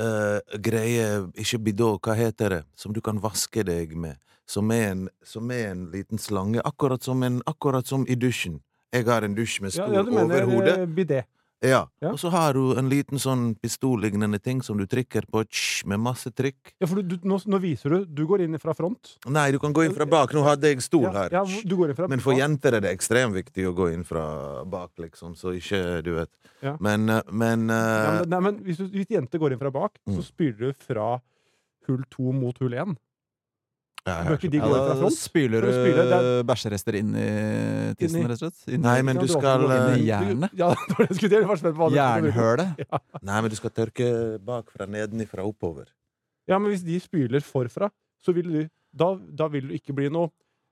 eh, greie Ikke bidå, hva heter det? Som du kan vaske deg med. Som er en, som er en liten slange. Akkurat som, en, akkurat som i dusjen. Jeg har en dusj med Ja, stol ja, du mener over hodet. eh, bidé. Ja. ja. Og så har du en liten sånn pistollignende ting som du trykker på tsh, med masse trykk. Ja, for du, du, nå, nå viser du Du går inn fra front. Nei, du kan gå inn fra bak. Nå hadde jeg stol her. ja, du går inn fra Men for jenter er det ekstremt viktig å gå inn fra bak, liksom. Så ikke Du vet. Ja. Men, eh, men, Ja, eh, men, nei, men hvis, du, hvis jenter går inn fra bak, så Mm. spyler du fra hull to mot hull én. Ja, Bør ikke de Ja, gå inn fra da front? spyler du du spyler, bæsjerester inn i tissen, rett og slett? Inni, Nei, men du skal, inn i Du- jernet. Ja, du. Jernhølet. Nei, men du skal tørke bakfra, nedenifra, oppover. Ja, men hvis de spyler forfra, så vil du Da, da vil det ikke bli noe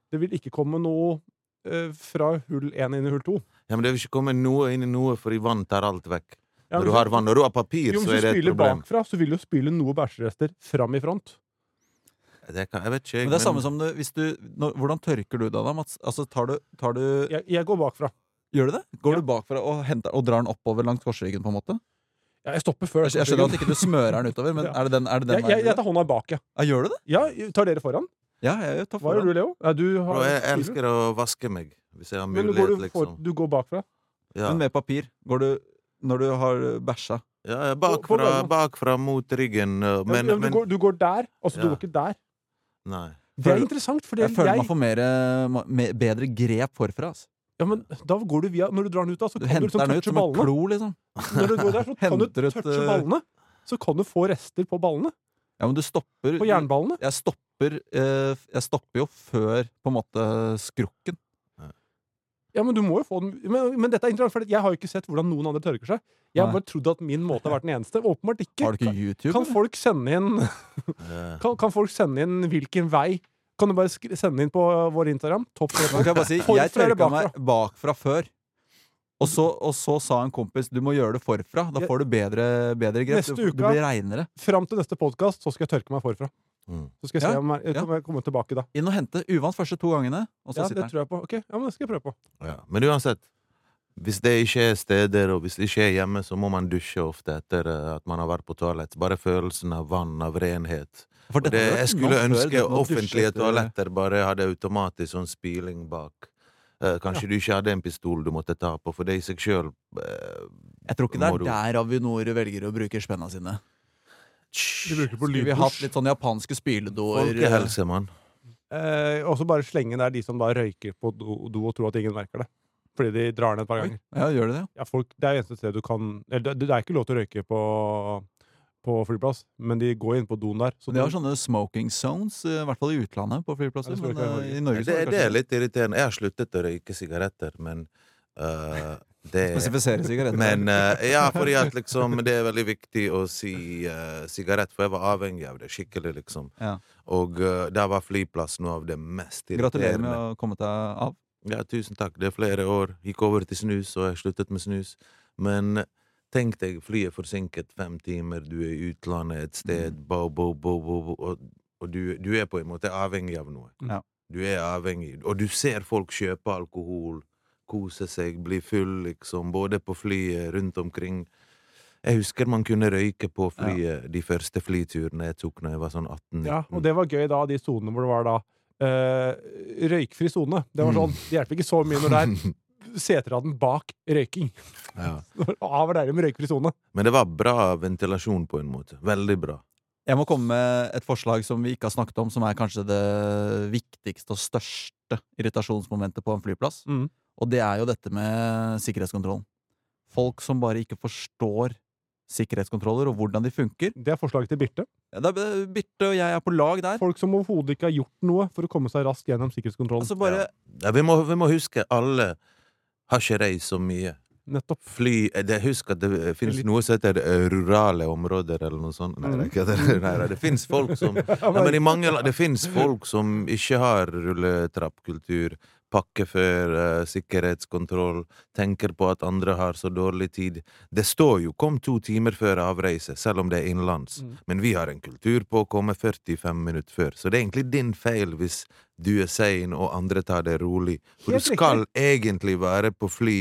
Det vil ikke komme noe eh, fra hull én inn i hull to. Ja, men det vil ikke komme noe inn i noe, fordi vann tar alt vekk. Ja, Når du har vann, når du har papir, jo, så er det et spyler problem. bakfra, så vil du spyle noe bæsjerester fram i front. Det kan, jeg vet ikke, jeg. Men det er samme som du, hvis du når, Hvordan tørker du deg da, Mats? Altså, tar du, tar du Jeg, jeg går bakfra. Gjør du det? Går Ja. du bakfra og, henter, og drar den oppover langs korsryggen, på en måte? Ja, jeg stopper før. Jeg, jeg skjønner at ikke du smører den utover, men Ja. er det den, er det den jeg, jeg, jeg tar hånda bak, ja. Ja, gjør du det? ja. Tar dere foran? Ja, jeg tar Hva gjør du, Leo? Ja, du har Bro, jeg elsker å vaske meg, hvis jeg har Men går mulighet, du, for, liksom. du går bakfra? Ja. Men med papir. Går du når du har bæsja? Ja, bakfra, bakfra mot ryggen. men, Ja, Men, du, går, du går der, altså du går ikke der. Nei. Det er interessant, for Jeg jeg, føler man får mer, eh, bedre grep forfra. Altså. ja, men da går du via Når du drar den ut, da, så Du kan du liksom touche ballene. klo, liksom. Når du går der, så kan du touche eh, ballene. Så kan du få rester på ballene. Ja, men du stopper På jernballene. Jeg stopper, eh, jeg stopper jo før på en måte skrukken. Ja, men du må jo få den Men, men dette er interessant, for jeg har jo ikke sett hvordan noen andre tørker seg. Jeg har Nei. bare trodd at min måte har vært den eneste. Åpenbart ikke. Har du ikke YouTube? Kan folk sende inn kan, kan folk sende inn hvilken vei? Kan du bare sende inn på vår Instagram? Topp kan jeg bare si, jeg tørka meg bakfra før. Og så, og så sa en kompis du må gjøre det forfra. Da får du bedre, bedre grep. Neste Du, du uka- blir reinere. Fram til neste podkast så skal jeg tørke meg forfra. Mm. Så skal jeg se Ja, om jeg, ja. kommer, jeg komme tilbake da. Inn og hente. Uvant første to gangene, og så Ja, det tror jeg på. Ok, ja, men det skal jeg prøve på. Ja. Men uansett, hvis det ikke er steder, og hvis det ikke er hjemme, så må man dusje ofte etter eh, at man har vært på toalett. Bare følelsen av vann, av renhet. Det, jeg skulle ønske offentlige toaletter bare hadde automatisk sånn spyling bak. Eh, kanskje du ikke hadde en pistol du måtte ta på, for det i seg sjøl Jeg tror ikke det er du- der Avinor velger å bruke spenna sine. Skulle vi hatt litt sånn japanske spyledoer? Folkehelse, mann. Eh, og så bare slenge der de som bare røyker på do, do og tror at ingen merker det. Fordi de drar ned et par Oi, ganger. Ja, gjør det det? Ja, folk, det er eneste sted du kan Eller det, det er ikke lov til å røyke på, på flyplass, men de går inn på doen der. Så De har sånne smoking zones, eh, i hvert fall i utlandet, på flyplasser. Ja, det Men eh, i Norge. Det, er det det er litt irriterende. Jeg har sluttet å røyke sigaretter, men eh, det Spesifisere sigaretter. Men uh, ja, fordi at liksom Det er veldig viktig å si eh, sigarett, for jeg var avhengig av det skikkelig, liksom. Ja. Og uh, der var flyplass noe av det mest irriterende. Gratulerer med å komme deg av. Ja, tusen takk. Det er flere år. Gikk over til snus, og jeg sluttet med snus. Men tenk deg, flyet forsinket fem timer, du er i utlandet et sted, Mm. bo, bo, bo, bo, bo, og, og du, du er på en måte avhengig av noe. Ja. Du er avhengig. Og du ser folk kjøpe alkohol, kose seg, bli full, liksom, både på flyet, rundt omkring. Jeg husker man kunne røyke på flyet de første flyturene jeg tok når jeg var sånn 18-19. Ja, og det var gøy da, de sonene hvor det var da eh, røykfri sone. Det var Mm. sånn, det hjelper ikke så mye når det er seteraden bak røyking. ja. Av og med røykfri sone. Men det var bra ventilasjon på en måte. Veldig bra. Jeg må komme med et forslag som vi ikke har snakket om, som er kanskje det viktigste og største irritasjonsmomentet på en flyplass. Mm. Og det er jo dette med sikkerhetskontrollen. Folk som bare ikke forstår sikkerhetskontroller og hvordan de funker. Det er forslaget til Birte. Ja, er, Birte og jeg er på lag der. Folk som overhodet ikke har gjort noe for å komme seg raskt gjennom sikkerhetskontrollen. Altså bare Ja, vi, må, vi må huske, alle har ikke reist så mye. Nettopp. Fly eh, det, Husk at det finnes noe som heter eh, rurale områder, eller noe sånt. Nei, det, det. Nei, nei, det finnes folk som Nei, men i mange land, Det finnes folk som ikke har rulletrappkultur, pakke før uh, sikkerhetskontroll, tenker på at andre har så dårlig tid. Det står jo 'kom to timer før avreise', selv om det er innenlands. Mm. Men vi har en kultur på å komme 45 minutter før, så det er egentlig din feil hvis du er sein og andre tar det rolig. For du skal egentlig være på fly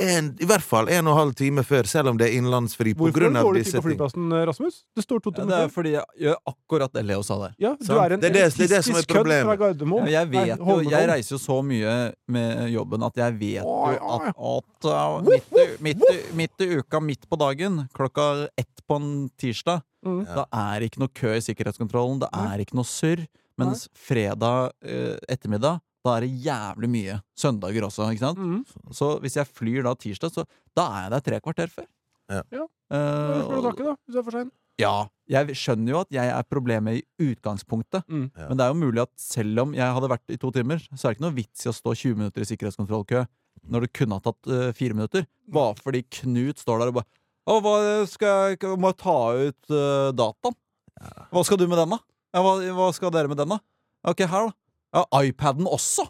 en, i hvert fall en og en halv time før, selv om det er innenlandsfri. På Hvorfor grunn har du disse på flyplassen, eh, Rasmus? Det står to ja, Det er fordi jeg gjør akkurat det Leo sa der. Ja, du er en Det er det- det er det som er problemet. Ja, jeg vet jo, jeg reiser jo så mye med jobben at jeg vet jo at, at uh, midt, i, midt, i, midt i uka, midt på dagen, klokka ett på en tirsdag, Mm. Da er ikke noe kø i sikkerhetskontrollen, det er ikke noe surr. Mens fredag eh, ettermiddag, da er det jævlig mye. Søndager også, ikke sant? Mm. Så hvis jeg flyr da tirsdag, så da er jeg der tre kvarter før. Ja. Ja. Eh, får du takke, da, hvis du er for sein. ja, jeg skjønner jo at jeg er problemet i utgangspunktet. Mm. Ja. Men det er jo mulig at selv om jeg hadde vært i to timer, så er det ikke noe vits i å stå 20 minutter i sikkerhetskontrollkø når det kunne ha tatt uh, fire minutter. Bare fordi Knut står der og bare Å, hva skal jeg Må jeg ta ut uh, dataen? Hva skal du med den, da? Ja, hva, hva skal dere med den, da? Ok, her, da. Ja, iPaden også?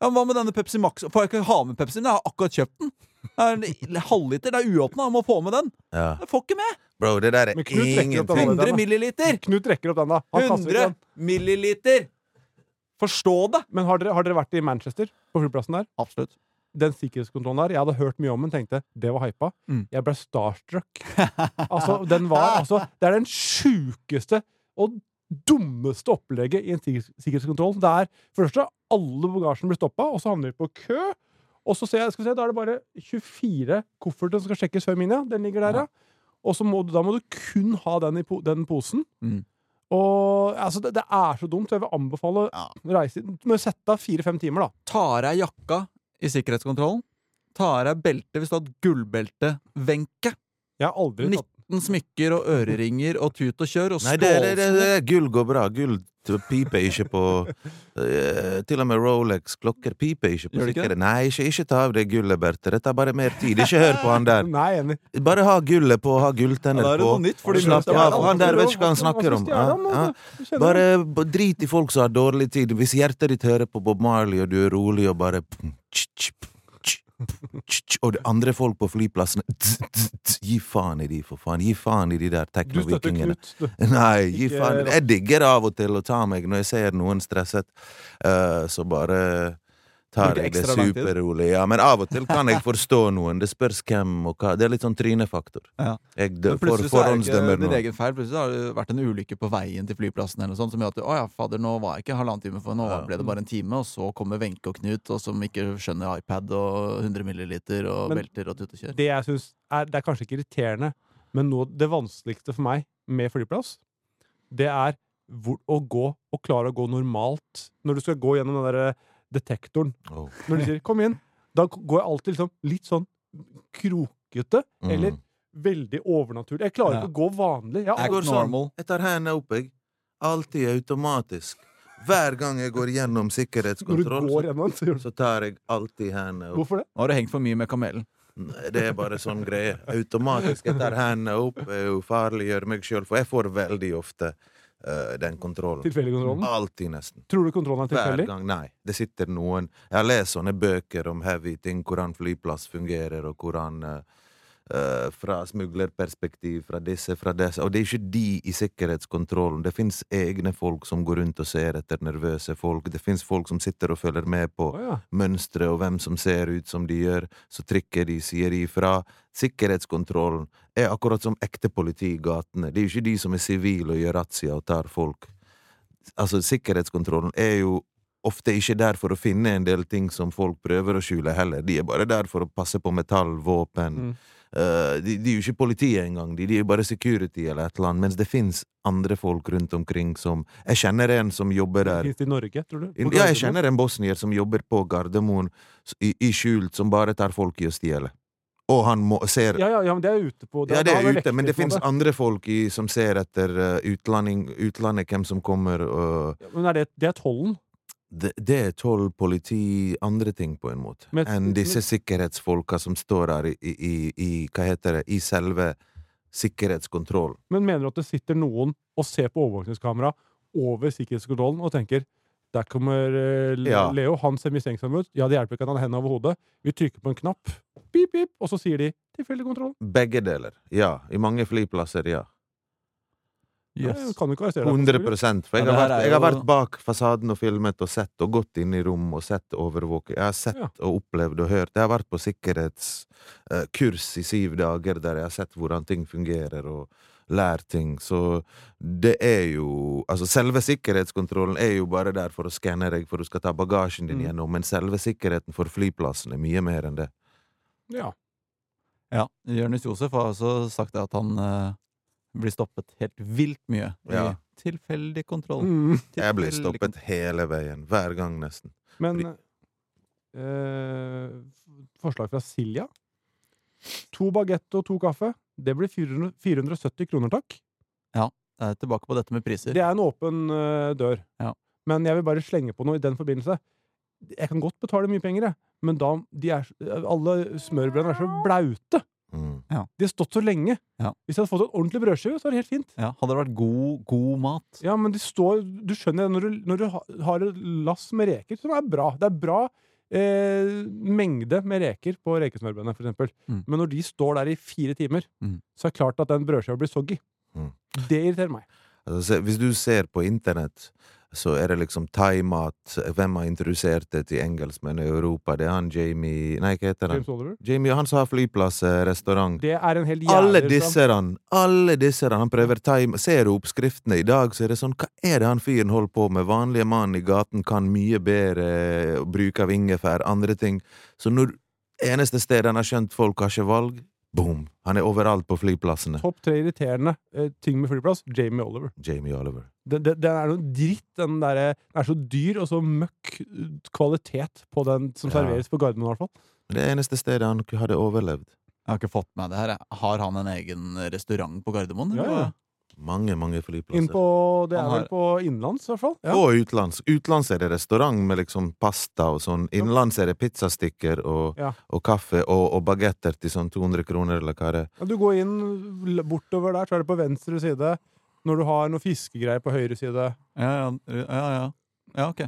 Ja, Hva med denne Pepsi Max? Får jeg ikke ha med Pepsi? Jeg har akkurat kjøpt den. En Halvliter, det er uåpna, må få med den. Ja. Jeg får ikke med! Bro, det der er Men ingenting. 100 milliliter! Knut rekker opp den, da. Han 100 milliliter! Forstå det! Men har dere, har dere vært i Manchester, på flyplassen der? Absolutt. Den sikkerhetskontrollen der, jeg hadde hørt mye om den, tenkte det var hypa. Mm. Jeg ble starstruck. Altså, den var altså Det er den sjukeste og dummeste opplegget i en sikkerhetskontroll. Det er for det første alle bagasjen blir stoppa, og så havner vi på kø. Og så ser jeg, skal vi se, da er det bare 24 kofferter som skal sjekkes før min, ja. Den ligger der, Ja. Og så må du, da må du kun ha den i po den posen. Mm. Og altså, det, det er så dumt. Jeg vil anbefale Ja. reise Du må sette av fire-fem timer, da. Tar av jakka i sikkerhetskontrollen. Tar av beltet hvis du har hatt gullbelte. Wenche. Jeg har aldri tatt 19 smykker og øreringer og tut og kjør og Nei, det, det, det, det, gull går bra. Gull piper ikke på eh, Til og med Rolex-klokker piper ikke på sikkerhet. Nei, ikke, ikke ta av det gullet, Berthe. Det tar bare mer tid. Ikke hør på han der. Nei, enig. Bare ha gullet på, ha gulltenner Ja, da er det på. noe nytt, Slapp av. Han der vet ikke hva han snakker om. Ja, ja. Bare drit i folk som har dårlig tid. Hvis hjertet ditt hører på Bob Marley, og du er rolig og bare Og det andre folk på flyplassene Gi faen i de, for faen. Gi faen i de der teknovikingene. Nei, gi faen. Jeg digger av og til å ta meg når jeg ser noen stresset. Uh, så bare tar jeg det superrolig. Ja, men av og til kan jeg forstå noen. Det spørs hvem og hva. Det er litt sånn trynefaktor. Ja. Jeg dø- for, er forhåndsdømmer nå. egen feil. Plutselig har det vært en ulykke på veien til flyplassen eller noe sånt, som gjør at du, å ja, fader, nå var jeg ikke halvannen time, for nå Ja. ble det bare en time, og så kommer Wenche og Knut, og som ikke skjønner iPad og 100 milliliter og Men- belter og tut og kjør. Det jeg syns er, det er kanskje ikke irriterende, men noe, det vanskeligste for meg med flyplass, det er hvor, å gå og klare å gå normalt. Når du skal gå gjennom den der detektoren. Oh. Når de sier 'kom inn', da går jeg alltid liksom litt sånn krokete, Mm. eller veldig overnaturlig. Jeg klarer Ja. ikke å gå vanlig. Jeg jeg går sånn. Jeg tar hendene opp, jeg. Alltid automatisk. Hver gang jeg går gjennom sikkerhetskontroll, går så, gjennom, så så tar jeg alltid hendene opp. Hvorfor det? Nå har du hengt for mye med kamelen. Nei, Det er bare sånn greie. Automatisk. Jeg tar hendene opp, er jo farliggjør meg sjøl, for jeg får veldig ofte eh, den kontrollen. Tilfeldig kontrollen? Alltid, nesten. Tror du kontrollen er Hver tilfeldig? gang. Nei. Det sitter noen Jeg har lest sånne bøker om heavy ting, hvordan flyplass fungerer, og hvordan uh, Uh, Fra smuglerperspektiv, fra disse, fra disse. Og det er ikke de i sikkerhetskontrollen. Det fins egne folk som går rundt og ser etter nervøse folk. Det fins folk som sitter og følger med på oh, ja. mønstre og hvem som ser ut som de gjør, så trykker de, sier ifra. Sikkerhetskontrollen er akkurat som ekte politi i gatene. Det er jo ikke de som er sivile og gjør razzia og tar folk. Altså, sikkerhetskontrollen er jo ofte ikke der for å finne en del ting som folk prøver å skjule heller. De er bare der for å passe på metall, våpen. Mm. uh, de, de er jo ikke politiet engang, de, de er bare security eller et eller annet. Mens det fins andre folk rundt omkring som Jeg kjenner en som jobber der. Fins det i Norge, tror du? Ja, jeg kjenner en bosnier som jobber på Gardermoen i, i skjult, som bare tar folk i å stjele. Og han må, ser Ja, ja, ja, men det er ute på Ja, det er ute, men det fins andre folk i, som ser etter uh, utlandet, hvem som kommer, og Ja, Men er det, det er tollen? det, det er tolv politi, andre ting, på en måte, Men- enn disse sikkerhetsfolka som står her i, i, i, i Hva heter det, i selve sikkerhetskontrollen. Men mener du at det sitter noen og ser på overvåkningskamera over sikkerhetskontrollen og tenker der kommer eh, Leo, han ser mistenksom ut. Ja, det hjelper ikke at han har hendene over hodet. Vi trykker på en knapp, pip, pip, og så sier de 'tilfeldig kontroll'. Begge deler. Ja. I mange flyplasser, ja. Ja, Yes. kan du ikke arrestere deg. 100 For jeg Ja, har, vært, jeg har vært bak fasaden og filmet og sett og gått inn i rom og sett overvåking. Jeg har sett Ja. og opplevd og hørt. Jeg har vært på sikkerhetskurs i syv dager der jeg har sett hvordan ting fungerer og lært ting. Så det er jo Altså, selve sikkerhetskontrollen er jo bare der for å skanne deg for du skal ta bagasjen din Mm. gjennom, men selve sikkerheten for flyplassen er mye mer enn det. Ja. Ja, Jonis Josef har også sagt at han eh, blir stoppet helt vilt mye Ja. tilfeldig kontroll. Mm. Jeg blir Tilfeldig stoppet hele veien. Hver gang, nesten. Men eh, forslag fra Silja. To bagett og to kaffe. Det blir 400, 470 kroner, takk. Jeg er tilbake på dette med priser. Det er en åpen uh, dør. Ja. Men jeg vil bare slenge på noe i den forbindelse. Jeg kan godt betale mye penger, jeg. Men da de er, alle smørbrødene er så blaute. Mm. De har stått så lenge. Ja. Hvis jeg hadde fått en ordentlig brødskive, så var det helt fint. Ja, hadde det vært god, god mat Ja, men de står Du skjønner det, når du, når du har et lass med reker, som er bra Det er bra eh, mengde med reker på rekesmørbrødene, eksempel. Mm. Men når de står der i fire timer, Mm. så er det klart at den brødskiva blir soggy. Mm. Det irriterer meg. Altså, hvis du ser på internett, så er det liksom thaimat Hvem har introdusert det til engelskmenn i Europa? Det er han Jamie Nei, hva heter han? James Oliver. Jamie, han har flyplass, eh, restaurant. Det er en hel Alle jævlig disse han, alle disse han Han prøver time Ser du oppskriftene i dag, så er det sånn Hva er det han fyren holder på med? Vanlige mann i gaten kan mye bedre bruk av ingefær, andre ting. Så når eneste sted han har skjønt folk har ikke valg, boom! Han er overalt på flyplassene. Topp tre irriterende eh, ting med flyplass. Jamie Oliver. Jamie Oliver. Det er noe dritt. Den derre Den er så dyr og så møkk eh, kvalitet på den som Ja. serveres på Gardermoen, i hvert fall. Det eneste stedet han hadde overlevd. Jeg har ikke fått med meg det her. Har han en egen restaurant på Gardermoen? Ja, ja. Mange, mange Inn flyplasser. på, det er vel på innenlands, i hvert fall. Ja. Og utenlands. Utenlands er det restaurant med liksom pasta og sånn. Innenlands er det pizzastikker og, Ja. og kaffe og, og bagetter til sånn 200 kroner, eller hva det er. Ja, Du går inn bortover der, så er det på venstre side. Når du har noe fiskegreier på høyre side. Ja, ja, ja, ja. Ja, ok.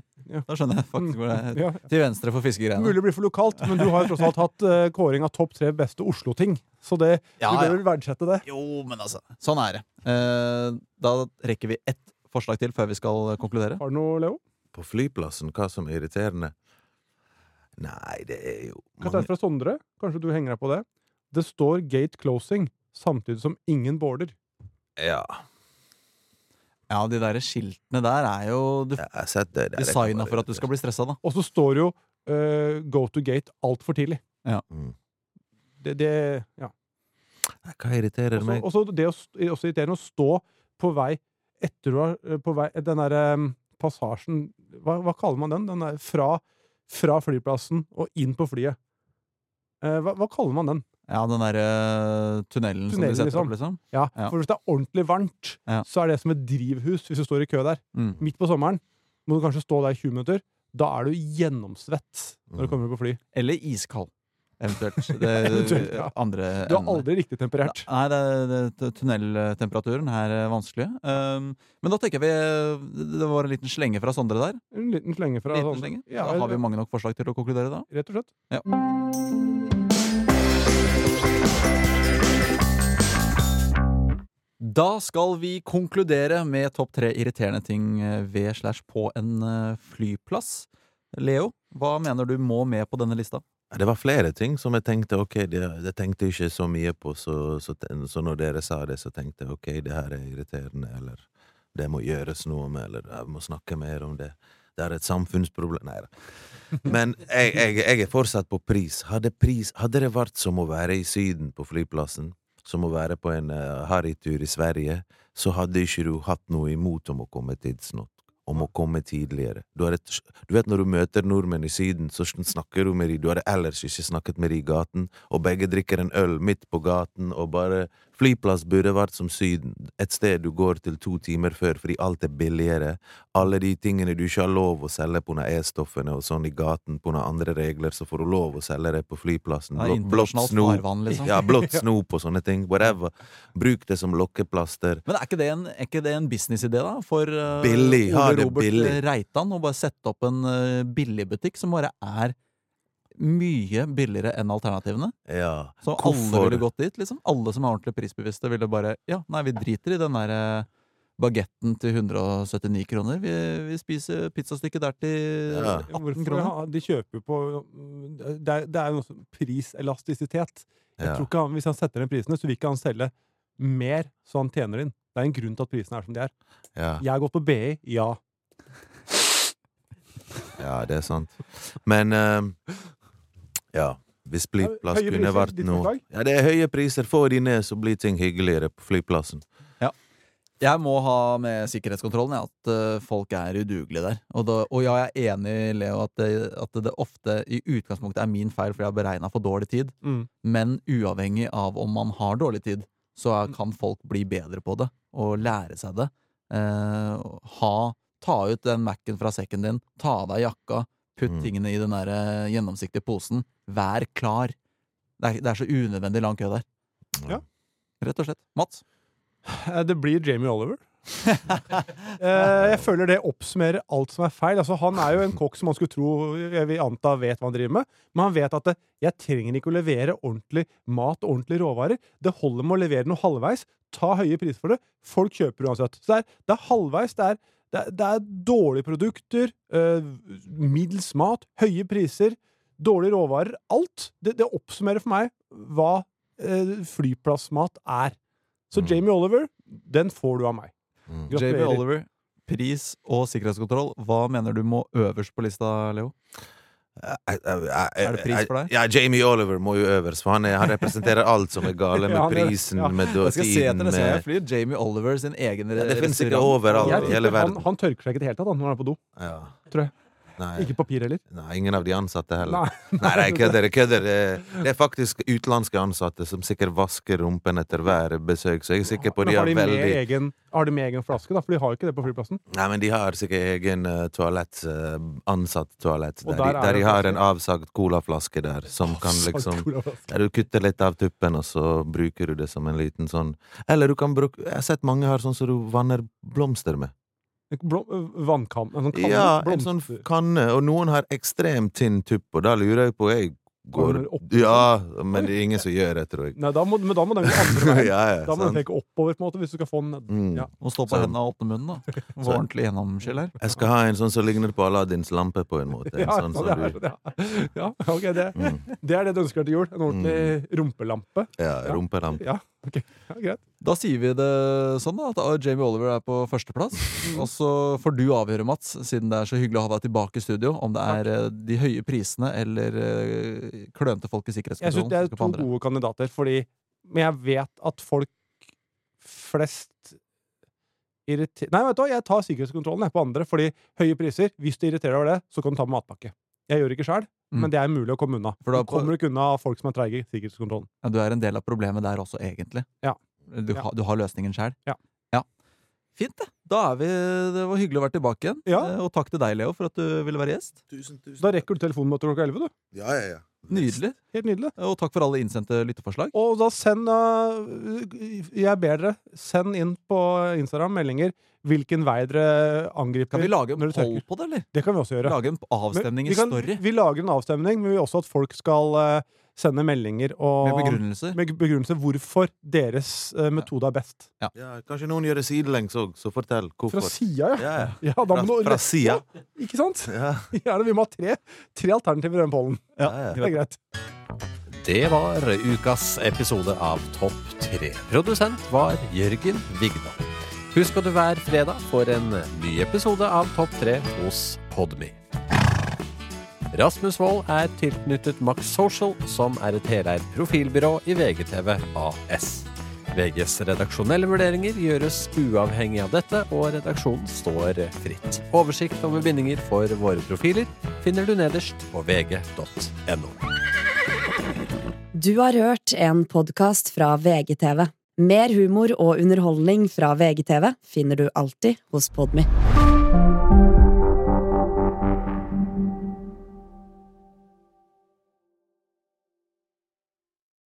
Da skjønner jeg faktisk hvor det er. Ja. Til venstre for fiskegreiene. Mulig det blir for lokalt, men du har jo tross alt hatt uh, kåring av topp tre beste Oslo-ting. Så det, Ja, du bør vel verdsette det. Jo, men altså. Sånn er det. Uh, da rekker vi ett forslag til før vi skal konkludere. Har du noe, Leo? På flyplassen, hva som er irriterende? Nei, det er jo Kan jeg ta et fra Sondre? Kanskje du henger deg på det? Det står 'gate closing' samtidig som ingen border. Ja, Ja, de der skiltene der er jo designa for at du skal bli stressa, da. Og så står jo uh, 'go to gate' altfor tidlig. Mm. Det, det Ja. Hva irriterer Også, meg? også det å, også irriterende å stå på vei etter du har eh, på vei, Den derre um, passasjen hva, hva kaller man den? Den der fra, fra flyplassen og inn på flyet. Uh, hva, hva kaller man den? Ja, den derre tunnelen, som Tunnelen, de setter liksom. opp, liksom. Ja, Ja. For hvis det er ordentlig varmt, Ja. så er det som et drivhus hvis du står i kø der. Mm. Midt på sommeren må du kanskje stå der i 20 minutter. Da er du gjennomsvett når du Mm. kommer på fly. Eller iskald, eventuelt. Det Eventuelt, ja. andre Du er aldri riktig temperert. Nei, det, det, tunneltemperaturen er eh, vanskelig. Um, men da tenker vi Det det var en liten slenge fra Sondre der. En liten slenge fra Liten Sondre. slenge. Ja, da har vi mange nok forslag til å konkludere da. Rett og slett. Da skal vi konkludere med topp tre irriterende ting eh, ved slash på en eh, flyplass. Leo, hva mener du må med på denne lista? Det var flere ting som jeg tenkte ok, det, det tenkte jeg ikke så mye på, så, så, så når dere sa det, så tenkte jeg ok, det her er irriterende, eller det må gjøres noe med, eller jeg må snakke mer om det. Det er et samfunnsproblem Nei da. Men jeg, jeg, jeg er fortsatt på pris. Hadde, pris. hadde det vært som å være i Syden på flyplassen, som å være på en uh, harrytur i Sverige, så hadde ikke du hatt noe imot om å komme tidsnok. Om å komme tidligere. Du, et, du vet når du møter nordmenn i Syden, så snakker du med dem. Du hadde ellers ikke snakket med dem i gaten, og begge drikker en øl midt på gaten, og bare Flyplass burde vært som Syden. Et sted du går til to timer før fordi alt er billigere. Alle de tingene du ikke har lov å selge på E-stoffene og sånn i gaten, på andre regler, så får du lov å selge det på flyplassen. Blå- blått snop. liksom. Ja, snop og sånne ting. Whatever. Bruk det som lokkeplaster. Men er ikke det en, ikke det en businessidé, da? For uh, Billig, ha Ole det Robert billig. Reitan å bare sette opp en uh, billigbutikk som bare er mye billigere enn alternativene. Ja. Så alle ville gått dit, liksom. Alle som er ordentlig prisbevisste, ville bare Ja, nei, vi driter i den der eh, bagetten til 179 kroner. Vi, vi spiser pizzastykket der til Ja. 18 kroner. ja, de kjøper jo på Det er, det er jo noe som priselastisitet. Jeg Ja. tror ikke han, Hvis han setter ned prisene, så vil ikke han selge mer så han tjener inn. Det er en grunn til at prisene er som de er. Ja. Jeg har gått på BI, ja. Ja, det er sant. Men eh, Ja. Hvis flyplass Høye kunne priser, vært noe? Ja, det er høye priser. Få de ned, så blir ting hyggeligere på flyplassen. Jeg må ha med sikkerhetskontrollen ja, at eh, folk er udugelige der. Og, da, og ja, jeg er enig, Leo, at det, at det ofte i utgangspunktet er min feil fordi jeg har beregna for dårlig tid. Mm. Men uavhengig av om man har dårlig tid, så er, kan folk bli bedre på det og lære seg det. Eh, ha, ta ut den Mac-en fra sekken din, ta av deg jakka, putt Mm. tingene i den der eh, gjennomsiktige posen. Vær klar. Det er, det er så unødvendig lang kø der. Ja. Rett og slett. Mats? Eh, Det blir Jamie Oliver. Eh, jeg føler det oppsummerer alt som er feil. Altså, han er jo en kokk som man skulle tro jeg vil anta vet hva han driver med, men han vet at det, jeg trenger ikke å levere ordentlig mat og ordentlige råvarer. Det holder med å levere noe halvveis, ta høye priser for det. Folk kjøper uansett. Så det er, det er halvveis. Det er, det, er, det dårlige produkter, eh, middels mat, høye priser, dårlige råvarer. Alt. Det, det oppsummerer for meg hva eh, flyplassmat er. Så Mm. Jamie Oliver, den får du av meg. Mm. Jamie Oliver, pris og sikkerhetskontroll. Hva mener du må øverst på lista, Leo? Jeg- jeg- jeg- Er det pris for deg? Ja, Jamie Oliver må jo øverst, for han, er, han representerer alt som er gale med Ja, er- prisen, ja. med Jeg skal se etter neste gang jeg med flyr. Jamie Oliver sin egen Ja, det fins ikke overalt i hele verden. han, han tørker seg ikke i det hele tatt når han er på do. Ja. Tror jeg. Nei, Ikke papir heller. nei, ingen av de ansatte heller. Nei. Nei, nei, kødder. kødder. Det, er faktisk utenlandske ansatte som sikkert vasker rumpen etter hver besøk, så jeg er sikker på de har, har de med veldig egen, har de med egen flaske, da? For de har jo ikke det på flyplassen. Nei, men de har sikkert egen uh, toalett, uh, ansatt toalett, der, der de, er der de har en avsagt colaflaske der, som kan liksom. Der du kutter litt av tuppen, og så bruker du det som en liten sånn Eller du kan bruke Jeg har sett mange har sånn som du vanner blomster med. Vannkanne. En sånn kanne. Ja, en sånn kanne, og noen har ekstremt tynn tupp, og da lurer jeg på Jeg går? Ja, men det er ingen som gjør det, tror jeg. Nei, da må, men da må den gå andre veien. ja, ja, Da må den peke oppover, på en måte, hvis du skal få den ned. Mm. Ja. Og stå på Så- hendene og åpne munnen, da. Få Så- ordentlig gjennomskjell her. Jeg skal ha en sånn som ligner på Aladdins lampe, på en måte. En Ja, sånn som det du det ja, ok, det, mm. det er det du ønsker deg til jul. En ordentlig rumpelampe. Ja, Ja. rumpelampe. Ja, ok. Ja, greit. Da sier vi det sånn, da. At Jamie Oliver er på førsteplass. Og så får du avgjøre, Mats, siden det er så hyggelig å ha deg tilbake i studio, om det er Takk. de høye prisene eller eh, klønete folk i sikkerhetskontrollen. Jeg syns det er to andre. gode kandidater, fordi Men jeg vet at folk flest irriter... Nei, vet du hva, jeg tar sikkerhetskontrollen jeg, på andre, fordi høye priser Hvis du irriterer over det, så kan du ta med matpakke. Jeg gjør det ikke sjøl, Mm. Men det er mulig å komme unna. For da- du kommer ikke unna folk som er treige i sikkerhetskontrollen. Ja, du er en del av problemet der også, egentlig. Ja. Du, Ja. ha, du har løsningen sjøl. Ja. ja. Fint, det. Da er vi Det var hyggelig å være tilbake igjen. Ja. Eh, Og takk til deg, Leo, for at du ville være gjest. Tusen, tusen Da rekker du telefonmøtet klokka 11, du. Ja, ja, ja. Nydelig. Helt nydelig. Og takk for alle innsendte lytteforslag. Og da send uh, Jeg ber dere, send inn på Instagram meldinger hvilken vei dere angriper Kan vi lage en poll på det, eller? Det kan vi også gjøre. Lage en avstemning i story Vi lager en avstemning, men vi vil også at folk skal eh, sende meldinger og med begrunnelser. med begrunnelse hvorfor deres uh, metode er best. ja. Kanskje noen gjør det sidelengs òg, så fortell Fra hvorfor. sida, ja. Ja, ja. ja da Fra, må du, fra sida. Ikke sant? Ja, vi må ha tre, tre alternativer i den pollen. ja, ja. Det er greit. Det var ukas episode av Topp 3. Produsent var Jørgen Vigdal. Husk at du hver fredag får en ny episode av Topp 3 hos Podme. Rasmus Wold er tilknyttet Max Social, som er et heleid profilbyrå i VGTV AS. VGs redaksjonelle vurderinger gjøres uavhengig av dette, og redaksjonen står fritt. Oversikt over bindinger for våre profiler finner du nederst på vg.no. Du har hørt en podkast fra VGTV. Mer humor og underholdning fra VGTV finner du alltid hos Podmy.